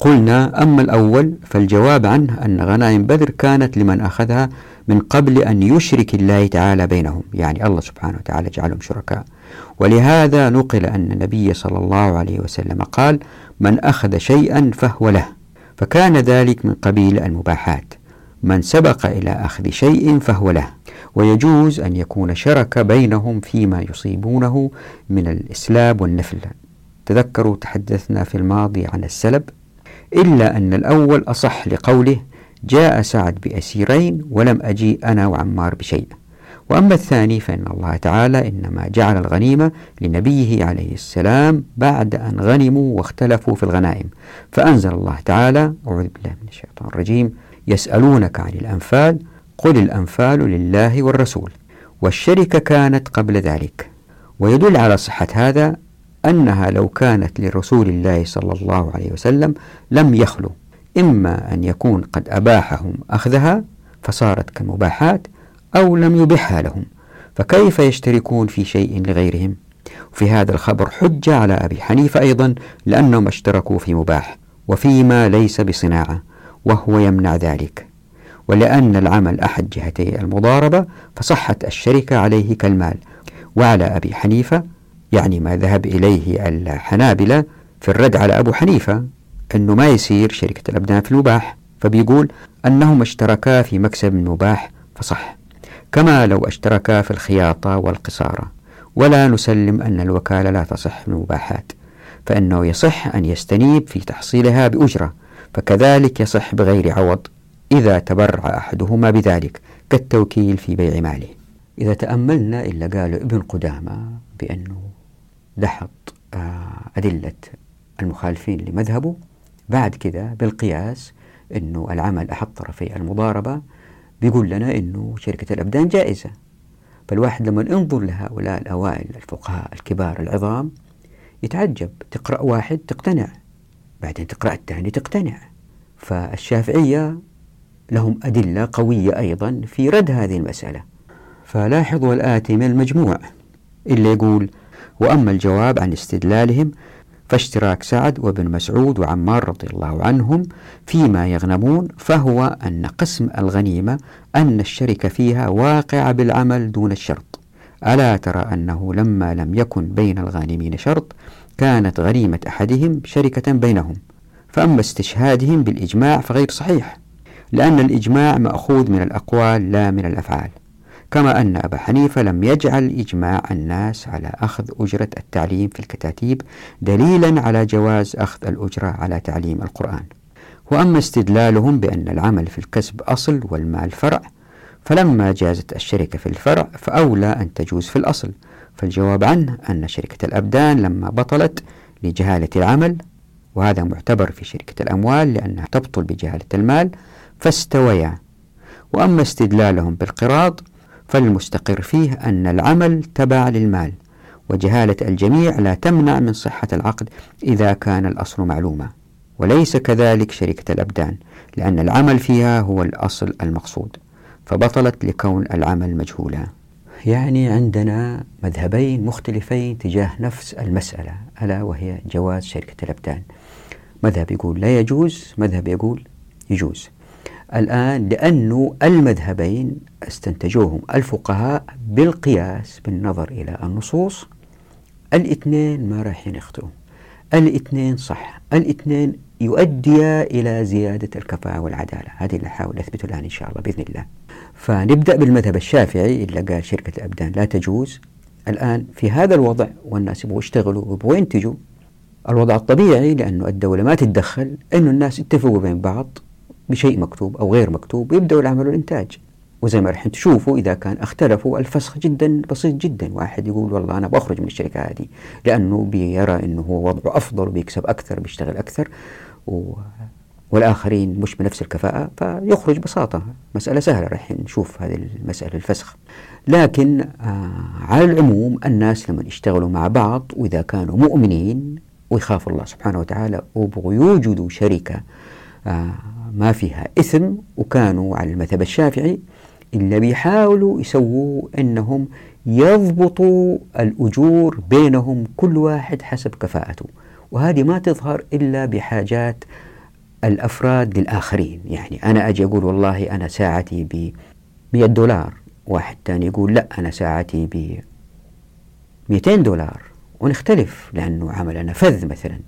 قلنا أما الأول فالجواب عنه أن غنائم بدر كانت لمن أخذها من قبل أن يشرك الله تعالى بينهم يعني الله سبحانه وتعالى جعلهم شركاء. ولهذا نقل أن النبي صلى الله عليه وسلم قال من أخذ شيئا فهو له. فكان ذلك من قبيل المباحات. من سبق إلى أخذ شيء فهو له. ويجوز أن يكون شرك بينهم فيما يصيبونه من الإسلاب والنفل. تذكروا تحدثنا في الماضي عن السلب؟ إلا أن الأول أصح لقوله جاء سعد بأسيرين ولم أجي أنا وعمار بشيء. وأما الثاني فإن الله تعالى إنما جعل الغنيمة لنبيه عليه السلام بعد أن غنموا واختلفوا في الغنائم. فأنزل الله تعالى أعوذ بالله من الشيطان الرجيم. يسألونك عن الأنفال قل الأنفال لله والرسول. والشركة كانت قبل ذلك. ويدل على صحة هذا أنها لو كانت لرسول الله صلى الله عليه وسلم لم يخلو. إما أن يكون قد أباحهم أخذها فصارت كالمباحات أو لم يبحها لهم. فكيف يشتركون في شيء لغيرهم؟ وفي هذا الخبر حجة على أبي حنيفة أيضا لأنهم اشتركوا في مباح وفيما ليس بصناعة وهو يمنع ذلك. ولأن العمل أحد جهتي المضاربة فصحت الشركة عليه كالمال. وعلى أبي حنيفة يعني ما ذهب إليه الحنابلة في الرد على أبو حنيفة أنه ما يصير شركة الأبدان في المباح فبيقول أنهما اشتركا في مكسب مباح فصح. كما لو اشتركا في الخياطة والقصارة ولا نسلم أن الوكالة لا تصح المباحات فإنه يصح أن يستنيب في تحصيلها بأجرة فكذلك يصح بغير عوض إذا تبرع أحدهما بذلك كالتوكيل في بيع ماله. إذا تأملنا إلا قال ابن قدامة بأنه دحض آه، أدلة المخالفين لمذهبه. بعد كذا بالقياس أنه العمل أحد طرفي المضاربة بيقول لنا أنه شركة الأبدان جائزة. فالواحد لما ينظر لهؤلاء الأوائل الفقهاء الكبار العظام يتعجب. تقرأ واحد تقتنع بعدين تقرأ الثاني تقتنع. فالشافعية لهم أدلة قوية أيضا في رد هذه المسألة. فلاحظوا الآتي من المجموع اللي يقول وأما الجواب عن استدلالهم فاشتراك سعد وابن مسعود وعمار رضي الله عنهم فيما يغنمون فهو أن قسم الغنيمة أن الشركة فيها واقعة بالعمل دون الشرط. ألا ترى أنه لما لم يكن بين الغانمين شرط كانت غريمة أحدهم شركة بينهم. فأما استشهادهم بالإجماع فغير صحيح لأن الإجماع مأخوذ من الأقوال لا من الأفعال. كما أن أبا حنيفة لم يجعل إجماع الناس على أخذ أجرة التعليم في الكتاتيب دليلا على جواز أخذ الأجرة على تعليم القرآن. وأما استدلالهم بأن العمل في الكسب أصل والمال فرع فلما جازت الشركة في الفرع فأولى أن تجوز في الأصل. فالجواب عنه أن شركة الأبدان لما بطلت لجهالة العمل وهذا معتبر في شركة الأموال لأنها تبطل بجهالة المال فاستويا. وأما استدلالهم بالقراض فالمستقر فيه أن العمل تبع للمال وجهالة الجميع لا تمنع من صحة العقد إذا كان الأصل معلوما. وليس كذلك شركة الأبدان لأن العمل فيها هو الأصل المقصود فبطلت لكون العمل مجهولا. يعني عندنا مذهبين مختلفين تجاه نفس المسألة ألا وهي جواز شركة الأبدان. مذهب يقول لا يجوز مذهب يقول يجوز. الآن لأنه المذهبين استنتجوهم الفقهاء بالقياس بالنظر إلى النصوص. الاثنين ما راح يخطئوا الاثنين صح. الاثنين يؤديا إلى زيادة الكفاءة والعدالة. هذه اللي أحاول أثبته الآن إن شاء الله بإذن الله. فنبدأ بالمذهب الشافعي اللي قال شركة الأبدان لا تجوز. الآن في هذا الوضع والناس يبغوا يشتغلوا ويبغوا ينتجوا. الوضع الطبيعي لأنه الدولة ما تتدخل أنه الناس يتفقوا بين بعض. بشيء مكتوب أو غير مكتوب ويبدأوا العمل والإنتاج وزي ما راح تشوفوا إذا كان اختلفوا الفسخ جدا بسيط جدا. واحد يقول والله أنا بخرج من الشركة هذه لأنه بيرى أنه هو وضعه أفضل وبيكسب أكثر بيشتغل أكثر والآخرين مش بنفس الكفاءة فيخرج ببساطة مسألة سهلة راح نشوف هذه المسألة الفسخ. لكن آه على العموم الناس لما يشتغلوا مع بعض وإذا كانوا مؤمنين ويخافوا الله سبحانه وتعالى ويبغوا يوجدوا شركة آه ما فيها إثم وكانوا على المذهب الشافعي اللي بيحاولوا يسووا أنهم يضبطوا الأجور بينهم كل واحد حسب كفاءته. وهذه ما تظهر إلا بحاجات الأفراد للآخرين. يعني أنا أجي أقول والله أنا ساعتي ب 100 دولار. واحد ثاني يقول لا أنا ساعتي ب 200 دولار. ونختلف لأنه عملنا فذ مثلا.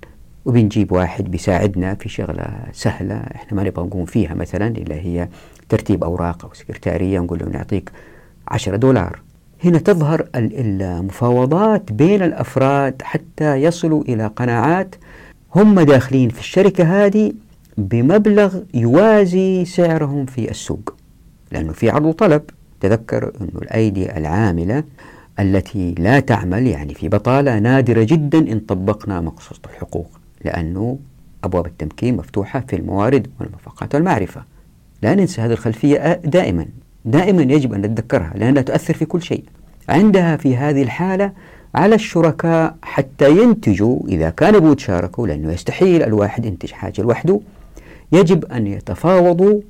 وبنجيب واحد بيساعدنا في شغلة سهلة إحنا ما نبغى نقوم فيها مثلا اللي هي ترتيب أوراق أو سكرتارية نقول له نعطيك 10 دولار. هنا تظهر المفاوضات بين الأفراد حتى يصلوا إلى قناعات هم داخلين في الشركة هذه بمبلغ يوازي سعرهم في السوق. لأنه في عرض وطلب تذكر أن الأيدي العاملة التي لا تعمل يعني في بطالة نادرة جدا إن طبقنا مقصوصة الحقوق. لأنه أبواب التمكين مفتوحة في الموارد والمفاقات والمعرفة. لا ننسى هذه الخلفية دائما. دائما يجب أن نتذكرها لأنها تؤثر في كل شيء. عندها في هذه الحالة على الشركاء حتى ينتجوا. إذا كانوا بيتشاركوا لأنه يستحيل الواحد ينتج حاجة لوحده يجب أن يتفاوضوا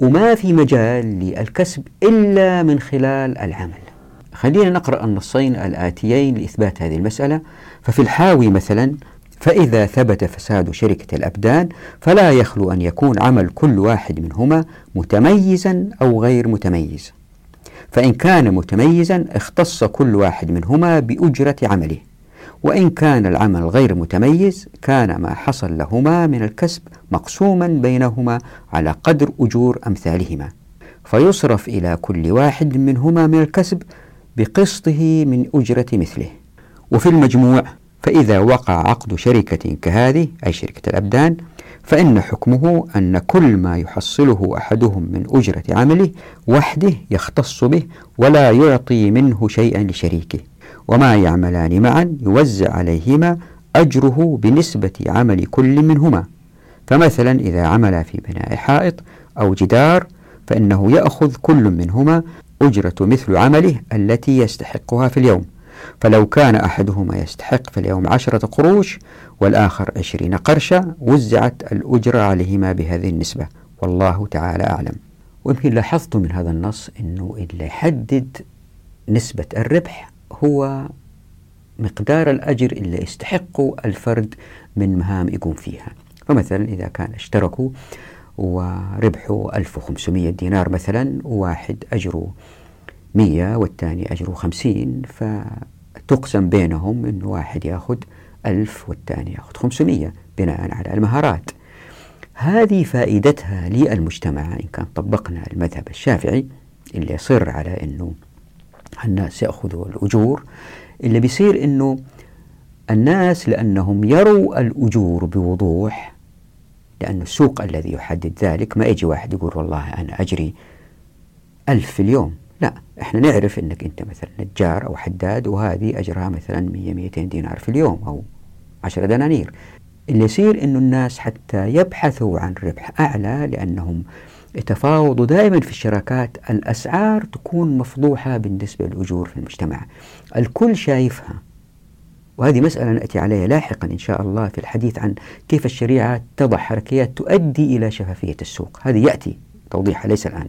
وما في مجال للكسب إلا من خلال العمل. خلينا نقرأ النصين الآتيين لإثبات هذه المسألة. ففي الحاوي مثلا فإذا ثبت فساد شركة الأبدان فلا يخلو أن يكون عمل كل واحد منهما متميزا أو غير متميز. فإن كان متميزا اختص كل واحد منهما بأجرة عمله. وإن كان العمل غير متميز كان ما حصل لهما من الكسب مقسوما بينهما على قدر أجور أمثالهما. فيصرف إلى كل واحد منهما من الكسب بقسطه من أجرة مثله. وفي المجموع فإذا وقع عقد شركة كهذه أي شركة الأبدان فإن حكمه أن كل ما يحصله أحدهم من أجرة عمله وحده يختص به ولا يعطي منه شيئا لشريكه وما يعملان معا يوزع عليهما أجره بنسبة عمل كل منهما. فمثلا إذا عمل في بناء حائط أو جدار فإنه يأخذ كل منهما أجرة مثل عمله التي يستحقها في اليوم. فلو كان أحدهما يستحق في اليوم عشرة قروش والآخر عشرين قرشا وزعت الأجرة عليهما بهذه النسبة. والله تعالى أعلم. ويمكن لاحظت من هذا النص أنه اللي يحدد نسبة الربح هو مقدار الأجر اللي يستحقه الفرد من مهام يقوم فيها. فمثلا إذا كان اشتركوا وربحوا 1500 دينار مثلا وواحد أجره 100 والثاني أجره 50 فتقسم بينهم أن واحد يأخذ 1000 والثاني يأخذ 500 بناء على المهارات. هذه فائدتها للمجتمع إن كان طبقنا المذهب الشافعي اللي يصر على أنه الناس يأخذوا الأجور اللي بيصير أنه الناس لأنهم يروا الأجور بوضوح لأن السوق الذي يحدد ذلك ما يجي واحد يقول والله أنا أجري ألف في اليوم. لا إحنا نعرف إنك أنت مثلا نجار أو حداد وهذه أجرها مثلا 100 200 دينار في اليوم أو 10 دنانير. اللي يصير إنه الناس حتى يبحثوا عن ربح أعلى لأنهم يتفاوضوا دائما في الشراكات. الأسعار تكون مفضوحة بالنسبة للأجور في المجتمع. الكل شايفها. وهذه مسألة نأتي عليها لاحقا إن شاء الله في الحديث عن كيف الشريعة تضع حركيات تؤدي إلى شفافية السوق. هذه يأتي توضيحها ليس الآن.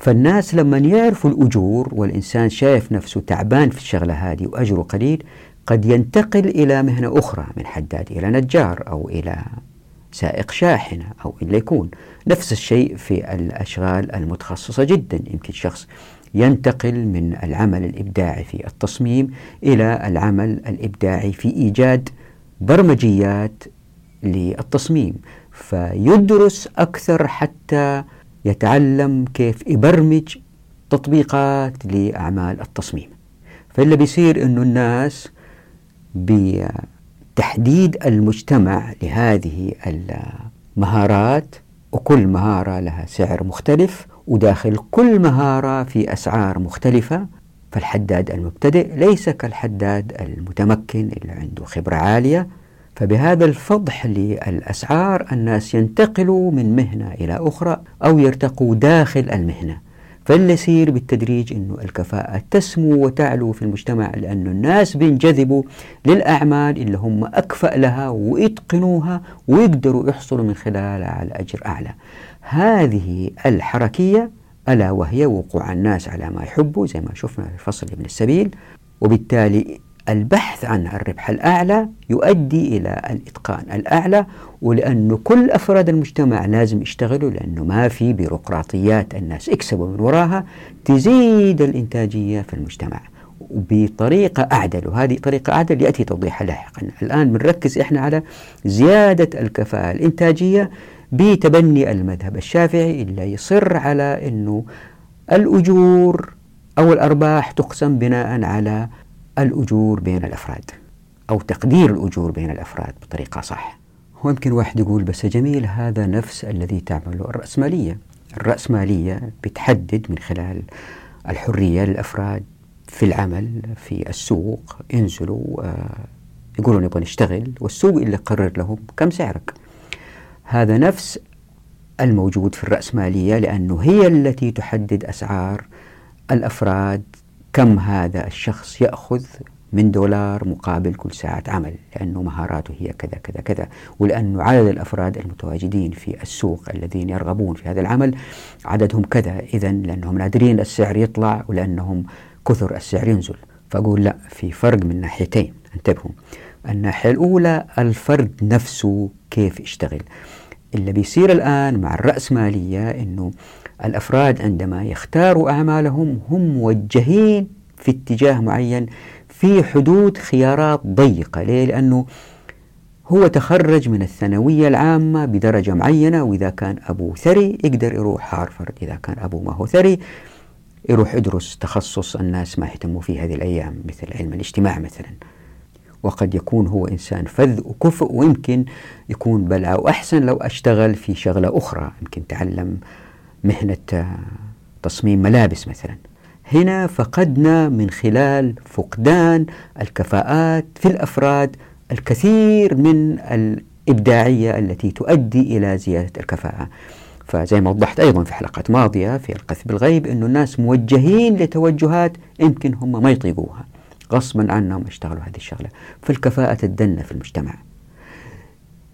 فالناس لما يعرفوا الأجور والإنسان شايف نفسه تعبان في الشغلة هذه وأجره قليل قد ينتقل إلى مهنة أخرى من حداد إلى نجار أو إلى سائق شاحنة أو إلا يكون. نفس الشيء في الأشغال المتخصصة جدا. يمكن شخص ينتقل من العمل الإبداعي في التصميم إلى العمل الإبداعي في إيجاد برمجيات للتصميم فيدرس أكثر حتى يتعلم كيف يبرمج تطبيقات لأعمال التصميم. فاللي بيصير أنه الناس بتحديد المجتمع لهذه المهارات وكل مهارة لها سعر مختلف وداخل كل مهارة في أسعار مختلفة. فالحداد المبتدئ ليس كالحداد المتمكن اللي عنده خبرة عالية فبهذا الفضح للأسعار الناس ينتقلوا من مهنة إلى أخرى أو يرتقوا داخل المهنة. فاللي يصير بالتدريج أنه الكفاءة تسمو وتعلو في المجتمع لأن الناس بينجذبوا للأعمال اللي هم أكفأ لها ويتقنوها ويقدروا يحصلوا من خلالها على أجر أعلى. هذه الحركية ألا وهي وقوع الناس على ما يحبوا زي ما شفنا في فصل ابن السبيل وبالتالي البحث عن الربح الأعلى يؤدي إلى الإتقان الأعلى ولأنه كل أفراد المجتمع لازم يشتغلوا لأنه ما في بيروقراطيات الناس. يكسبوا من وراها تزيد الإنتاجية في المجتمع بطريقة أعدل وهذه طريقة أعدل يأتي توضيحها لاحقا. الآن بنركز إحنا على زيادة الكفاءة الإنتاجية بتبني المذهب الشافعي اللي يصر على أنه الأجور أو الأرباح تقسم بناء على الأجور بين الأفراد أو تقدير الأجور بين الأفراد بطريقة صح. ويمكن واحد يقول بس جميل هذا نفس الذي تعمله الرأسمالية. الرأسمالية بتحدد من خلال الحرية للأفراد في العمل في السوق ينزلوا آه يقولوا نبغى نشتغل والسوق اللي قرر لهم كم سعرك. هذا نفس الموجود في الرأسمالية لأنه هي التي تحدد أسعار الأفراد كم هذا الشخص يأخذ من دولار مقابل كل ساعة عمل؟ لأنه مهاراته هي كذا كذا كذا. ولأنه عدد الأفراد المتواجدين في السوق الذين يرغبون في هذا العمل عددهم كذا. إذا لأنهم نادرين السعر يطلع ولأنهم كثر السعر ينزل. فأقول لا في فرق من ناحيتين. انتبهوا. الناحية الأولى الفرد نفسه كيف يشتغل؟ اللي بيصير الآن مع الرأسمالية أنه الأفراد عندما يختاروا أعمالهم هم موجهين في اتجاه معين في حدود خيارات ضيقة ليه؟ لأنه هو تخرج من الثانوية العامة بدرجة معينة وإذا كان أبوه ثري يقدر يروح هارفرد إذا كان أبوه ما هو ثري يروح يدرس تخصص الناس ما يهتموا فيه هذه الأيام مثل علم الاجتماع مثلا وقد يكون هو إنسان فذ وكفء ويمكن يكون بل أو أحسن لو أشتغل في شغلة أخرى يمكن تعلم مهنة تصميم ملابس مثلا هنا فقدنا من خلال فقدان الكفاءات في الأفراد الكثير من الإبداعية التي تؤدي إلى زيادة الكفاءة. فزي ما وضحت أيضا في حلقات ماضية في القذف بالغيب إنه الناس موجهين لتوجهات يمكن هم ما يطيقوها غصبا عنهم يشتغلوا هذه الشغلة، فالكفاءة تدنى في المجتمع.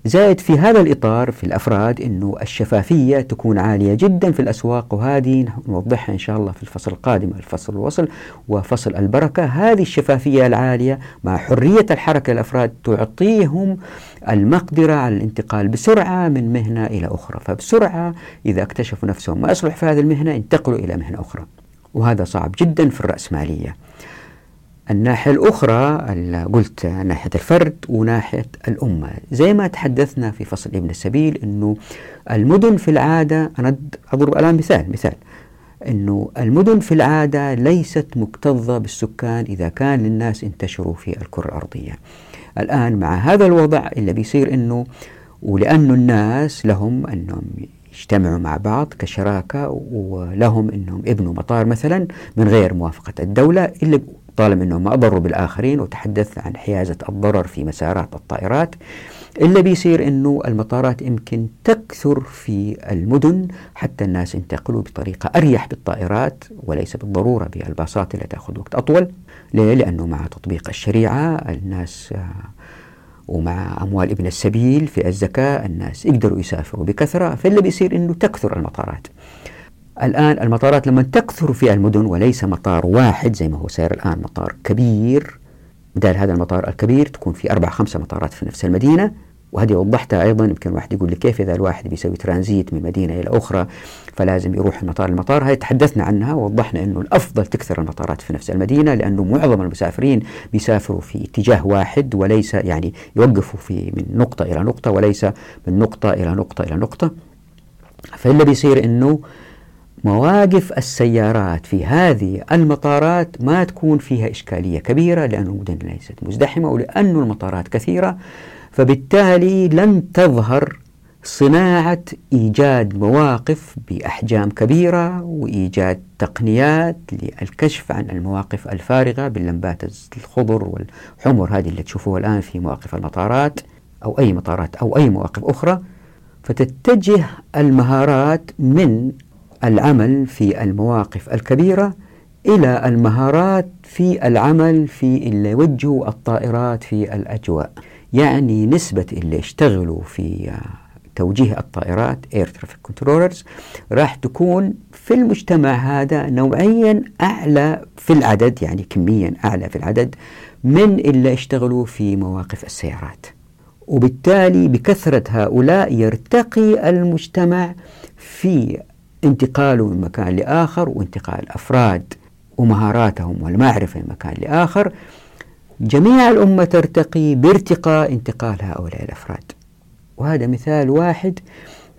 زائد في هذا الإطار في الأفراد أنه الشفافية تكون عالية جدا في الأسواق وهذه نوضحها إن شاء الله في الفصل القادم الفصل الوصل وفصل البركة. هذه الشفافية العالية مع حرية الحركة للأفراد تعطيهم المقدرة على الانتقال بسرعة من مهنة إلى أخرى. فبسرعة إذا اكتشفوا نفسهم ما يصلح في هذه المهنة ينتقلوا إلى مهنة أخرى. وهذا صعب جدا في الرأسمالية. الناحية الأخرى قلت ناحية الفرد وناحية الأمة. زي ما تحدثنا في فصل ابن السبيل أنه المدن في العادة أنا أضرب الآن مثال مثال. أنه المدن في العادة ليست مكتظة بالسكان إذا كان للناس انتشروا في الكرة الأرضية. الآن مع هذا الوضع اللي بيصير أنه ولأنه الناس لهم أنهم يجتمعوا مع بعض كشراكة ولهم أنهم يبنوا مطار مثلا من غير موافقة الدولة اللي طالما أنهم أضروا بالآخرين وتحدث عن حيازة الضرر في مسارات الطائرات. إلا بيصير أنه المطارات يمكن تكثر في المدن حتى الناس ينتقلوا بطريقة أريح بالطائرات وليس بالضرورة بالباصات اللي تأخذ وقت أطول. ليه؟ لأنه مع تطبيق الشريعة الناس ومع أموال ابن السبيل في الزكاة الناس يقدروا يسافروا بكثرة. فاللي بيصير أنه تكثر المطارات. الآن المطارات لما تكثر في المدن وليس مطار واحد زي ما هو سير الآن مطار كبير. بدال هذا المطار الكبير تكون في أربع خمسة مطارات في نفس المدينة. وهذه وضحتها أيضا يمكن واحد يقول لي كيف إذا الواحد بيسوي ترانزيت من مدينة إلى أخرى فلازم يروح المطار. المطار هاي تحدثنا عنها ووضحنا أنه الأفضل تكثر المطارات في نفس المدينة لأنه معظم المسافرين بيسافروا في اتجاه واحد وليس يعني يوقفوا في من نقطة إلى نقطة وليس من نقطة إلى نقطة إلى نقطة. فاللي بيصير أنه مواقف السيارات في هذه المطارات ما تكون فيها إشكالية كبيرة لأن المدن ليست مزدحمة ولأن المطارات كثيرة فبالتالي لن تظهر صناعة إيجاد مواقف بأحجام كبيرة وإيجاد تقنيات للكشف عن المواقف الفارغة باللمبات الخضر والحمر هذه اللي تشوفوها الآن في مواقف المطارات أو أي مطارات أو أي مواقف أخرى. فتتجه المهارات من العمل في المواقف الكبيرة إلى المهارات في العمل في اللي يوجهوا الطائرات في الأجواء. يعني نسبة اللي يشتغلوا في توجيه الطائرات Air Traffic Controllers راح تكون في المجتمع هذا نوعيا أعلى في العدد يعني كميا أعلى في العدد من اللي يشتغلوا في مواقف السيارات. وبالتالي بكثرة هؤلاء يرتقي المجتمع في انتقاله من مكان لآخر وانتقال أفراد ومهاراتهم والمعرفة من مكان لآخر جميع الأمة ترتقي بارتقاء انتقال هؤلاء الأفراد. وهذا مثال واحد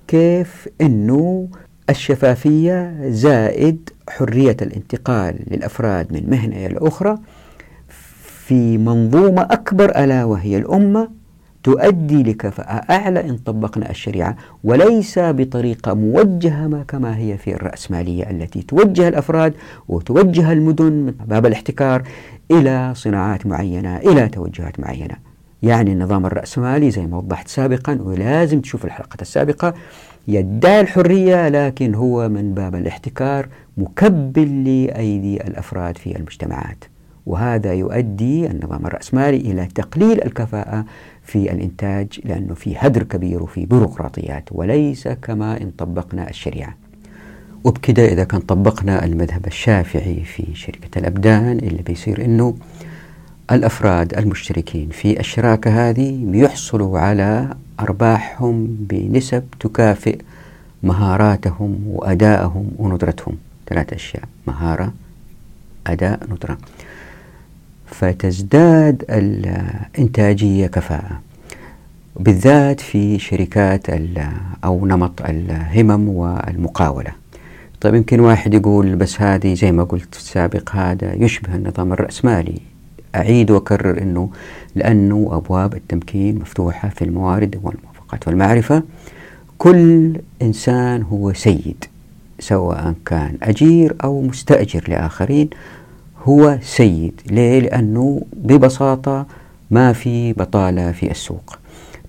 كيف أنه الشفافية زائد حرية الانتقال للأفراد من مهنة إلى أخرى في منظومة أكبر ألا وهي الأمة تؤدي لكفاءة. أعلى إن طبقنا الشريعة وليس بطريقة موجهة كما هي في الرأسمالية التي توجه الأفراد وتوجه المدن من باب الاحتكار إلى صناعات معينة إلى توجهات معينة. يعني النظام الرأسمالي زي ما وضحت سابقا ولازم تشوف الحلقة السابقة يدعي الحرية لكن هو من باب الاحتكار مكبل لأيدي الأفراد في المجتمعات. وهذا يؤدي النظام الرأسمالي إلى تقليل الكفاءة في الإنتاج لأنه في هدر كبير وفي بيروقراطيات وليس كما إن طبقنا الشريعة. وبكده إذا كان طبقنا المذهب الشافعي في شركة الأبدان اللي بيصير أنه الأفراد المشتركين في الشراكة هذه بيحصلوا على أرباحهم بنسب تكافئ مهاراتهم وأدائهم وندرتهم ثلاث أشياء. مهارة أداء ندرة فتزداد الإنتاجية كفاءة بالذات في شركات أو نمط الهمم والمقاولة. طيب يمكن واحد يقول بس هذه زي ما قلت في السابق هذا يشبه النظام الرأسمالي. أعيد وأكرر أنه لأنه أبواب التمكين مفتوحة في الموارد والموافقات والمعرفة. كل إنسان هو سيد سواء كان أجير أو مستأجر لآخرين. هو سيد ليه؟ لأنه ببساطة ما في بطالة في السوق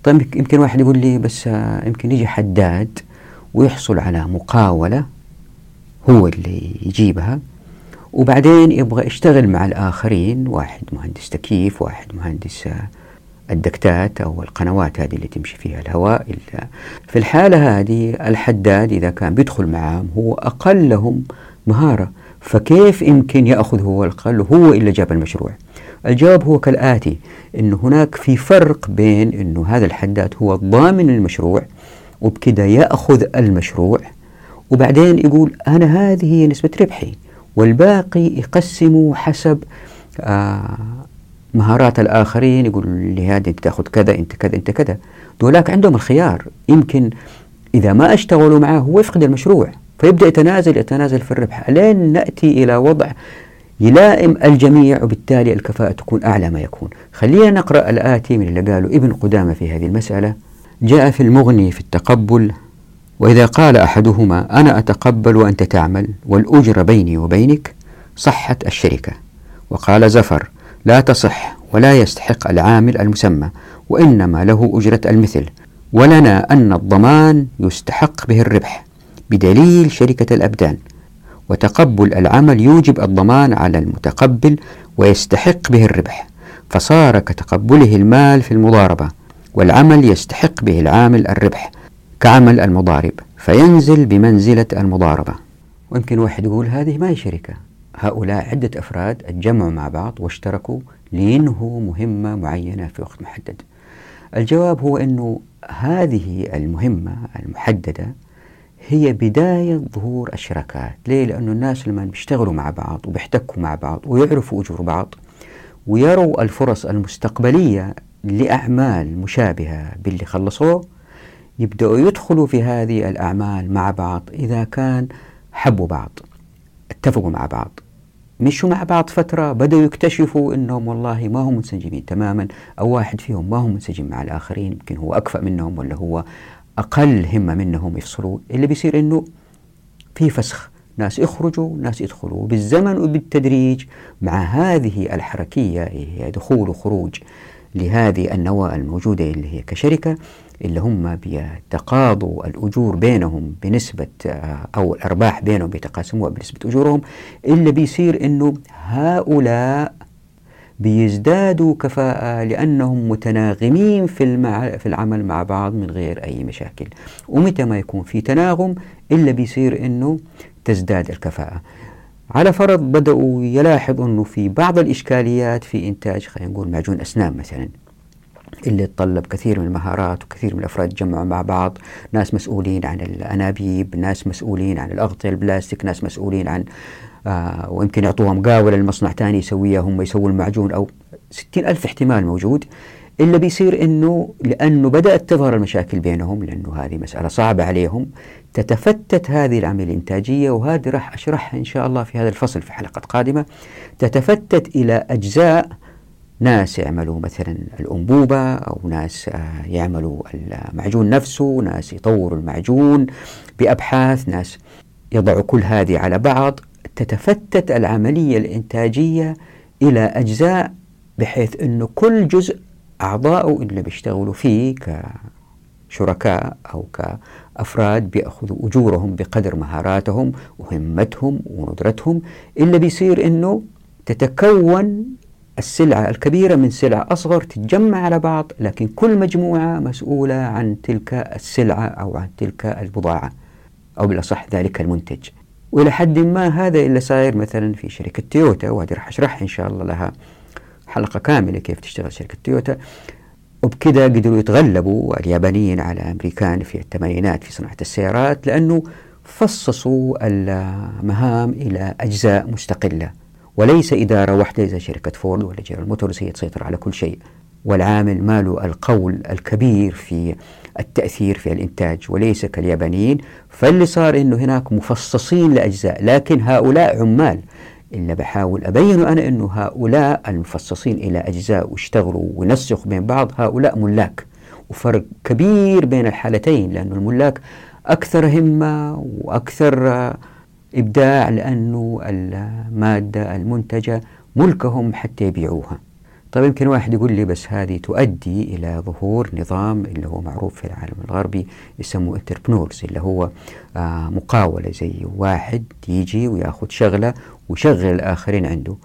طيب يمكن واحد يقول لي بس يمكن يجي حداد ويحصل على مقاولة هو اللي يجيبها وبعدين يبغى يشتغل مع الآخرين واحد مهندس تكييف واحد مهندس الدكتات أو القنوات هذه اللي تمشي فيها الهواء في الحالة هذه الحداد إذا كان بيدخل معهم هو أقلهم مهارة فكيف يمكن يأخذ هو القل هو إلا جاب المشروع. الجواب هو كالآتي أن هناك في فرق بين أنه هذا الحداد هو ضامن المشروع وبكده يأخذ المشروع وبعدين يقول أنا هذه هي نسبة ربحي والباقي يقسمه حسب آه مهارات الآخرين يقول لهذا أنت تأخذ كذا أنت كذا أنت كذا. دولاك عندهم الخيار يمكن إذا ما اشتغلوا معه هو يفقد المشروع. فيبدأ يتنازل يتنازل في الربح. لين نأتي إلى وضع يلائم الجميع وبالتالي الكفاءة تكون أعلى ما يكون. خلينا نقرأ الآتي من اللي قاله ابن قدامة في هذه المسألة. جاء في المغني في التقبل وإذا قال أحدهما أنا أتقبل وأنت تعمل والأجر بيني وبينك صحت الشركة. وقال زفر لا تصح ولا يستحق العامل المسمى وإنما له أجرة المثل ولنا أن الضمان يستحق به الربح. بدليل شركة الأبدان. وتقبل العمل يوجب الضمان على المتقبل ويستحق به الربح فصار كتقبله المال في المضاربة والعمل يستحق به العامل الربح كعمل المضارب فينزل بمنزلة المضاربة. ويمكن واحد يقول هذه ما هي شركة؟ هؤلاء عدة أفراد اتجمعوا مع بعض واشتركوا لينهوا مهمة معينة في وقت محدد. الجواب هو أنه هذه المهمة المحددة هي بداية ظهور الشراكات ليه؟ لأنه الناس لما بيشتغلوا مع بعض وبيحتكوا مع بعض ويعرفوا أجور بعض ويروا الفرص المستقبلية لأعمال مشابهة باللي خلصوه يبدأوا يدخلوا في هذه الأعمال مع بعض إذا كان حبوا بعض اتفقوا مع بعض مشوا مع بعض فترة بدأوا يكتشفوا أنهم والله ما هم منسجمين تماما أو واحد فيهم ما هو منسجم مع الآخرين يمكن هو أكفأ منهم ولا هو أقل همة منهم يفصلوا. اللي بيصير أنه في فسخ. ناس يخرجوا ناس يدخلوا. بالزمن وبالتدريج مع هذه الحركية هي دخول وخروج لهذه النواة الموجودة اللي هي كشركة اللي هم بيتقاضوا الأجور بينهم بنسبة آه، أو الأرباح بينهم بيتقاسموها بنسبة أجورهم. اللي بيصير أنه هؤلاء بيزدادوا كفاءة لأنهم متناغمين في, المع... في العمل مع بعض من غير أي مشاكل. ومتى ما يكون في تناغم إلا بيصير أنه تزداد الكفاءة. على فرض بدأوا يلاحظوا أنه في بعض الإشكاليات في إنتاج خلينا نقول معجون أسنان مثلا اللي يتطلب كثير من المهارات وكثير من الأفراد يتجمعوا مع بعض، ناس مسؤولين عن الأنابيب، ناس مسؤولين عن الأغطية البلاستيك، ناس مسؤولين عن آه ويمكن يعطوها مقاولة لمصنع ثاني يسويها هم يسووا المعجون أو ستين ألف احتمال موجود. إلا بيصير أنه لأنه بدأت تظهر المشاكل بينهم لأنه هذه مسألة صعبة عليهم تتفتت هذه العملية الإنتاجية وهذه راح أشرحها إن شاء الله في هذا الفصل في حلقة قادمة. تتفتت إلى أجزاء ناس يعملوا مثلا الأنبوبة أو ناس آه، يعملوا المعجون نفسه ناس يطوروا المعجون بأبحاث ناس يضعوا كل هذه على بعض. تتفتت العملية الإنتاجية إلى أجزاء بحيث أنه كل جزء أعضاؤه اللي بيشتغلوا فيه كشركاء أو كأفراد بيأخذوا أجورهم بقدر مهاراتهم وهمتهم وندرتهم اللي بيصير أنه تتكون السلعة الكبيرة من سلعة أصغر تتجمع على بعض لكن كل مجموعة مسؤولة عن تلك السلعة أو عن تلك البضاعة أو بالأصح ذلك المنتج. وإلى حد ما هذا اللي صاير مثلا في شركة تويوتا وهذه راح أشرحها إن شاء الله لها حلقة كاملة كيف تشتغل شركة تويوتا. وبكذا قدروا يتغلبوا اليابانيين على الامريكان في الثمانينات في صناعة السيارات لأنه فصصوا المهام إلى أجزاء مستقلة وليس إدارة واحدة زي شركة فورد ولا جنرال موتورز هي تسيطر على كل شيء. والعامل ما له القول الكبير في التأثير في الإنتاج وليس كاليابانيين فاللي صار أنه هناك مفصصين لأجزاء لكن هؤلاء عمال. إلا بحاول أبين أنا أنه هؤلاء المفصصين إلى أجزاء واشتغلوا ونسخوا بين بعض هؤلاء ملاك. وفرق كبير بين الحالتين لأن الملاك أكثر همة وأكثر إبداع لأنه المادة المنتجة ملكهم حتى يبيعوها. طيب يمكن واحد يقول لي بس هذه تؤدي إلى ظهور نظام اللي هو معروف في العالم الغربي يسموه انتربنورز اللي هو آه مقاولة زي واحد يجي وياخذ شغلة ويشغل الآخرين عنده.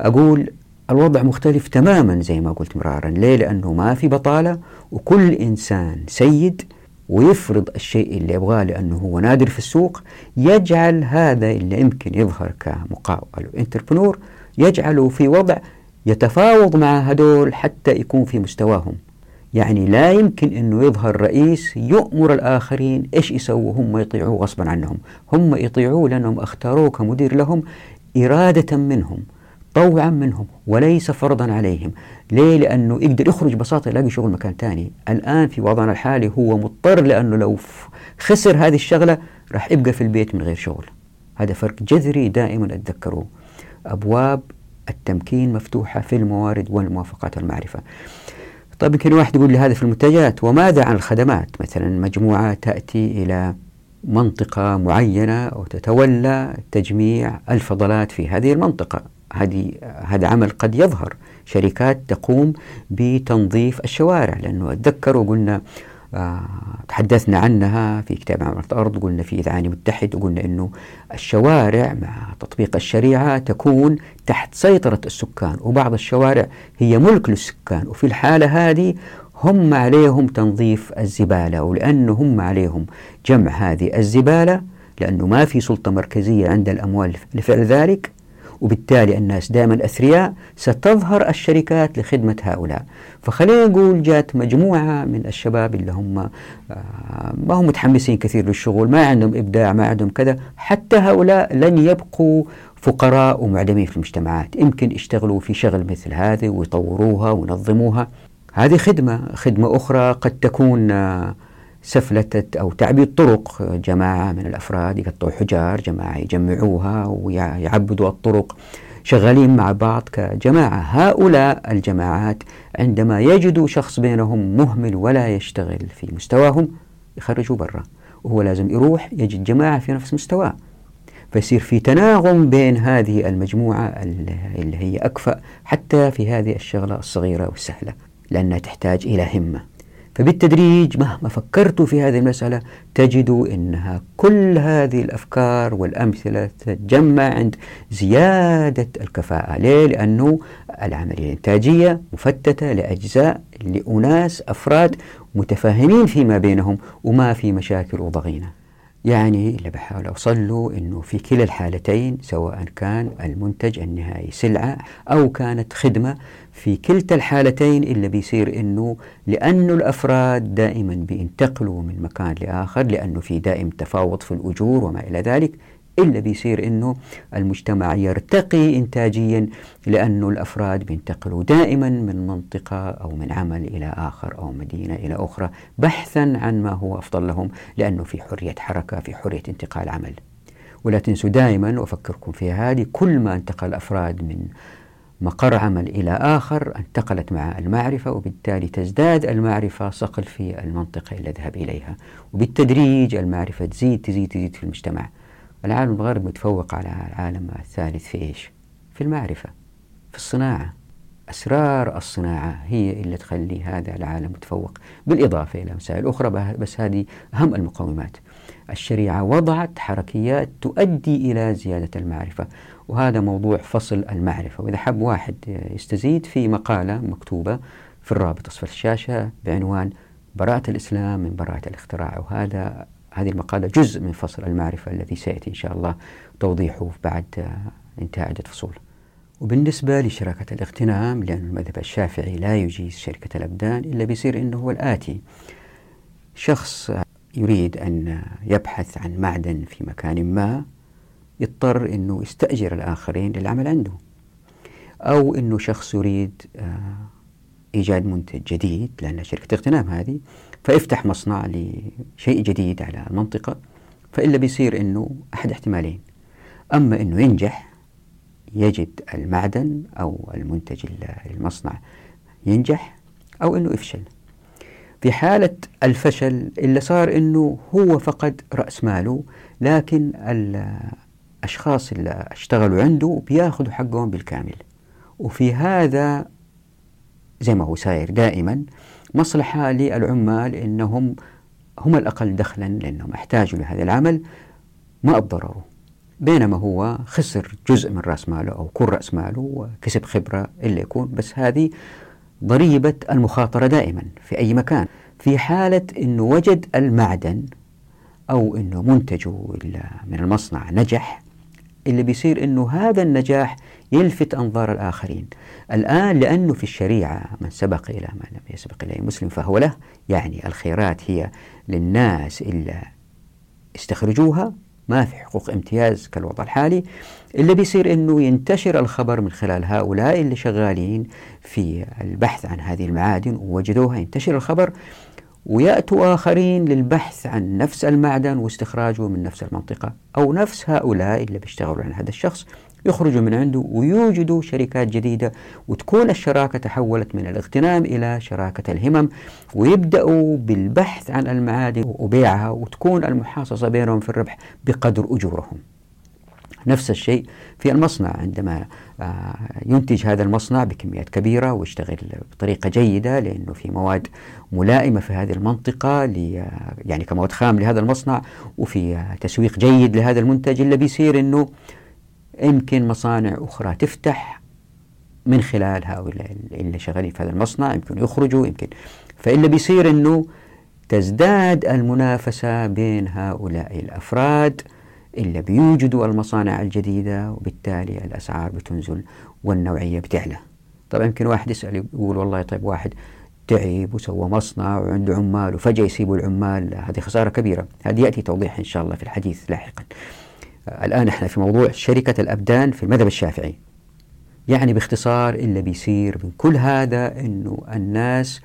أقول الوضع مختلف تماما زي ما قلت مرارا. ليه؟ لأنه ما في بطالة وكل إنسان سيد ويفرض الشيء اللي يبغاه لأنه هو نادر في السوق يجعل هذا اللي يمكن يظهر كمقاول انتربنور يجعله في وضع يتفاوض مع هدول حتى يكون في مستواهم. يعني لا يمكن أنه يظهر رئيس يؤمر الآخرين إيش يسووا هم يطيعوه غصبا عنهم. هم يطيعوه لأنهم اختاروه كمدير لهم إرادة منهم طوعا منهم وليس فرضا عليهم. ليه؟ لأنه يقدر يخرج ببساطة يلاقي شغل مكان ثاني الآن في وضعنا الحالي هو مضطر لأنه لو خسر هذه الشغلة راح يبقى في البيت من غير شغل. هذا فرق جذري دائما أتذكروه أبواب التمكين مفتوحة في الموارد والموافقات والمعرفة طيب يمكن واحد يقول لي هذا في المنتجات وماذا عن الخدمات؟ مثلا مجموعة تأتي إلى منطقة معينة وتتولى تجميع الفضلات في هذه المنطقة. هذه هذا عمل قد يظهر. شركات تقوم بتنظيف الشوارع لأنه أتذكر وقلنا تحدثنا عنها في كتاب عمارة الأرض قلنا في إذعان متحد وقلنا أنه الشوارع مع تطبيق الشريعة تكون تحت سيطرة السكان وبعض الشوارع هي ملك للسكان وفي الحالة هذه هم عليهم تنظيف الزبالة ولأنه هم عليهم جمع هذه الزبالة لأنه ما في سلطة مركزية عند الأموال لفعل ذلك. وبالتالي الناس دائما أثرياء ستظهر الشركات لخدمة هؤلاء. فخلينا نقول جات مجموعة من الشباب اللي هم آه، ما هم متحمسين كثير للشغل ما عندهم إبداع ما عندهم كذا حتى هؤلاء لن يبقوا فقراء ومعدمين في المجتمعات. يمكن يشتغلوا في شغل مثل هذه ويطوروها وينظموها. هذه خدمة خدمة أخرى قد تكون آه، سفلتة أو تعبيد طرق جماعة من الأفراد يقطعوا حجار جماعة يجمعوها ويعبدوا الطرق شغالين مع بعض كجماعة. هؤلاء الجماعات عندما يجدوا شخص بينهم مهمل ولا يشتغل في مستواهم يخرجوا برا. وهو لازم يروح يجد جماعة في نفس مستواه. فيصير في تناغم بين هذه المجموعة اللي هي أكفأ حتى في هذه الشغلة الصغيرة والسهلة لأنها تحتاج إلى همة. فبالتدريج مهما فكرتوا في هذه المسألة تجدوا أنها كل هذه الأفكار والأمثلة تتجمع عند زيادة الكفاءة ليه؟ لأنه العملية الإنتاجية مفتتة لأجزاء لأناس أفراد متفاهمين فيما بينهم وما في مشاكل وضغينة يعني اللي بحاول أوصل له أنه في كلا الحالتين سواء كان المنتج النهائي سلعة أو كانت خدمة في كلتا الحالتين اللي بيصير أنه لأنه الأفراد دائما بينتقلوا من مكان لآخر لأنه في دائم تفاوض في الأجور وما إلى ذلك. إلا بيصير أنه المجتمع يرتقي إنتاجيا لأنه الأفراد بينتقلوا دائما من منطقة أو من عمل إلى آخر أو مدينة إلى أخرى بحثا عن ما هو أفضل لهم لأنه في حرية حركة في حرية انتقال عمل. ولا تنسوا دائما وأفكركم في هذه كل ما انتقل الأفراد من مقر عمل إلى آخر انتقلت مع المعرفة وبالتالي تزداد المعرفة صقل في المنطقة اللي ذهب إليها. وبالتدريج المعرفة تزيد تزيد تزيد في المجتمع. العالم الغربي متفوق على العالم الثالث في إيش؟ في المعرفة في الصناعة. أسرار الصناعة هي اللي تخلي هذا العالم متفوق. بالإضافة إلى مسائل أخرى بس هذه أهم المقومات. الشريعة وضعت حركيات تؤدي إلى زيادة المعرفة وهذا موضوع فصل المعرفة. وإذا حب واحد يستزيد في مقالة مكتوبة في الرابط أسفل الشاشة بعنوان براءة الإسلام من براءة الاختراع وهذا هذه المقالة جزء من فصل المعرفة الذي سيأتي إن شاء الله توضيحه بعد انتهاء عدة فصول. وبالنسبة لشراكة الاغتنام لأن المذهب الشافعي لا يجيز شركة الأبدان إلا بيصير أنه هو الآتي. شخص يريد أن يبحث عن معدن في مكان ما يضطر أنه يستأجر الآخرين للعمل عنده. أو أنه شخص يريد آه، إيجاد منتج جديد لأن شركة اغتنام هذه فيفتح مصنع لشيء جديد على المنطقة فإلا بيصير أنه أحد احتمالين. أما أنه ينجح يجد المعدن أو المنتج المصنع ينجح أو أنه يفشل. في حالة الفشل اللي صار أنه هو فقد رأس ماله لكن الأشخاص اللي اشتغلوا عنده بياخذوا حقهم بالكامل. وفي هذا زي ما هو ساير دائما مصلحة للعمال أنهم هم الأقل دخلا لأنهم احتاجوا لهذا العمل ما أضرروا بينما هو خسر جزء من رأس ماله أو كل رأس ماله وكسب خبرة اللي يكون. بس هذه ضريبة المخاطرة دائما في أي مكان. في حالة أنه وجد المعدن أو أنه منتجه من المصنع نجح اللي بيصير أنه هذا النجاح يلفت أنظار الآخرين. الآن لأنه في الشريعة من سبق إلى ما لم يسبق إليه مسلم فهو له يعني الخيرات هي للناس إلا استخرجوها ما في حقوق امتياز كالوضع الحالي. اللي بيصير إنه ينتشر الخبر من خلال هؤلاء اللي شغالين في البحث عن هذه المعادن ووجدوها ينتشر الخبر ويأتوا آخرين للبحث عن نفس المعدن واستخراجه من نفس المنطقة أو نفس هؤلاء اللي بيشتغلوا عن هذا الشخص. يخرجوا من عنده ويوجدوا شركات جديدة وتكون الشراكة تحولت من الاغتنام إلى شراكة الهمم ويبدأوا بالبحث عن المعادن وبيعها وتكون المحاصصة بينهم في الربح بقدر أجورهم. نفس الشيء في المصنع عندما آه، ينتج هذا المصنع بكميات كبيرة ويشتغل بطريقة جيدة لأنه في مواد ملائمة في هذه المنطقة يعني كمواد خام لهذا المصنع وفي تسويق جيد لهذا المنتج اللي بيصير أنه يمكن مصانع أخرى تفتح من خلال هؤلاء اللي شغالين في هذا المصنع يمكن يخرجوا يمكن. فإلا بيصير أنه تزداد المنافسة بين هؤلاء الأفراد اللي بيوجدوا المصانع الجديدة وبالتالي الأسعار بتنزل والنوعية بتعلى. طبعا يمكن واحد يسأل يقول والله طيب واحد تعب وسوى مصنع وعنده عمال وفجأة يسيبوا العمال هذه خسارة كبيرة. هذه يأتي توضيح إن شاء الله في الحديث لاحقا. الآن إحنا في موضوع شركة الأبدان في المذهب الشافعي. يعني باختصار اللي بيصير من كل هذا أنه الناس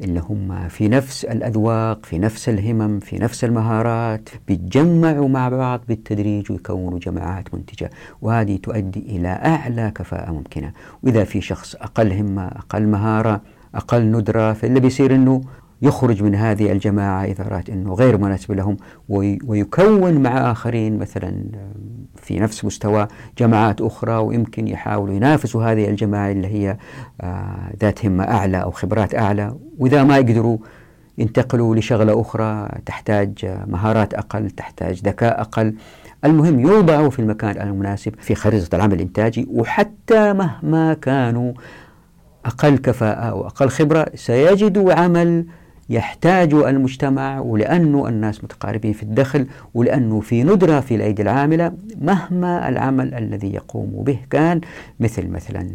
اللي هم في نفس الأذواق في نفس الهمم في نفس المهارات بيتجمعوا مع بعض بالتدريج ويكونوا جماعات منتجة. وهذه تؤدي إلى أعلى كفاءة ممكنة. وإذا في شخص أقل همة أقل مهارة أقل ندرة فاللي بيصير أنه يخرج من هذه الجماعة إذا رأت أنه غير مناسب لهم ويكون مع آخرين مثلا في نفس مستوى جماعات أخرى ويمكن يحاولوا ينافسوا هذه الجماعة اللي هي آه، ذات همة أعلى أو خبرات أعلى. وإذا ما يقدروا ينتقلوا لشغلة أخرى تحتاج مهارات أقل تحتاج ذكاء أقل. المهم يوضعوا في المكان المناسب في خريطة العمل الإنتاجي وحتى مهما كانوا أقل كفاءة أو أقل خبرة سيجدوا عمل يحتاج المجتمع ولأنه الناس متقاربين في الدخل ولأنه في ندرة في الأيدي العاملة مهما العمل الذي يقوم به كان مثل مثلا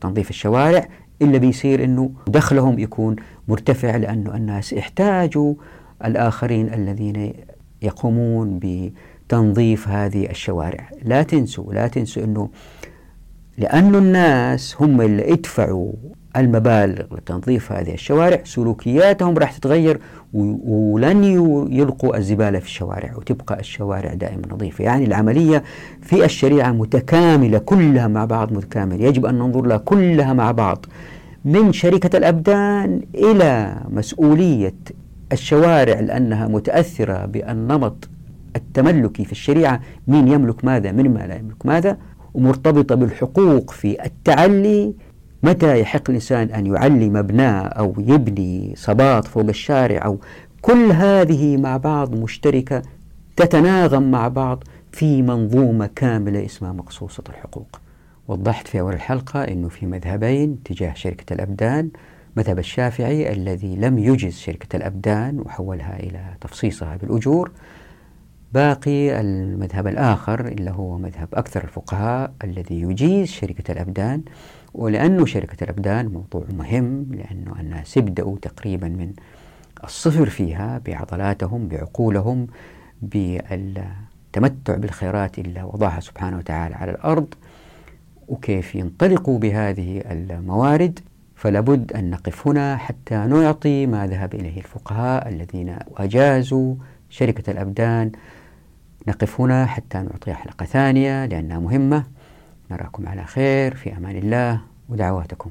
تنظيف الشوارع إلا بيصير أنه دخلهم يكون مرتفع لأنه الناس يحتاجوا الآخرين الذين يقومون بتنظيف هذه الشوارع. لا تنسوا لا تنسوا أنه لأن الناس هم اللي ادفعوا المبالغ لتنظيف هذه الشوارع سلوكياتهم راح تتغير ولن يلقوا الزبالة في الشوارع وتبقى الشوارع دائما نظيفة. يعني العملية في الشريعة متكاملة كلها مع بعض متكاملة. يجب أن ننظر لها كلها مع بعض. من شركة الأبدان إلى مسؤولية الشوارع لأنها متأثرة بالنمط التملكي في الشريعة مين يملك ماذا من ما لا يملك ماذا ومرتبطة بالحقوق في التعلي متى يحق الإنسان أن يعلي مبناه أو يبني صباط فوق الشارع أو كل هذه مع بعض مشتركة تتناغم مع بعض في منظومة كاملة اسمها مقصوصة الحقوق. وضحت في أول الحلقة أنه في مذهبين تجاه شركة الأبدان مذهب الشافعي الذي لم يجز شركة الأبدان وحولها إلى تفصيصها بالأجور. باقي المذهب الآخر اللي هو مذهب أكثر الفقهاء الذي يجيز شركة الأبدان ولأنه شركة الأبدان موضوع مهم لأنه الناس يبدأوا تقريبا من الصفر فيها بعضلاتهم بعقولهم بالتمتع بالخيرات اللي وضعها سبحانه وتعالى على الأرض. وكيف ينطلقوا بهذه الموارد فلا بد أن نقف هنا حتى نعطي ما ذهب إليه الفقهاء الذين أجازوا شركة الأبدان. نقف هنا حتى نعطيها حلقة ثانية لأنها مهمة. نراكم على خير في أمان الله ودعواتكم.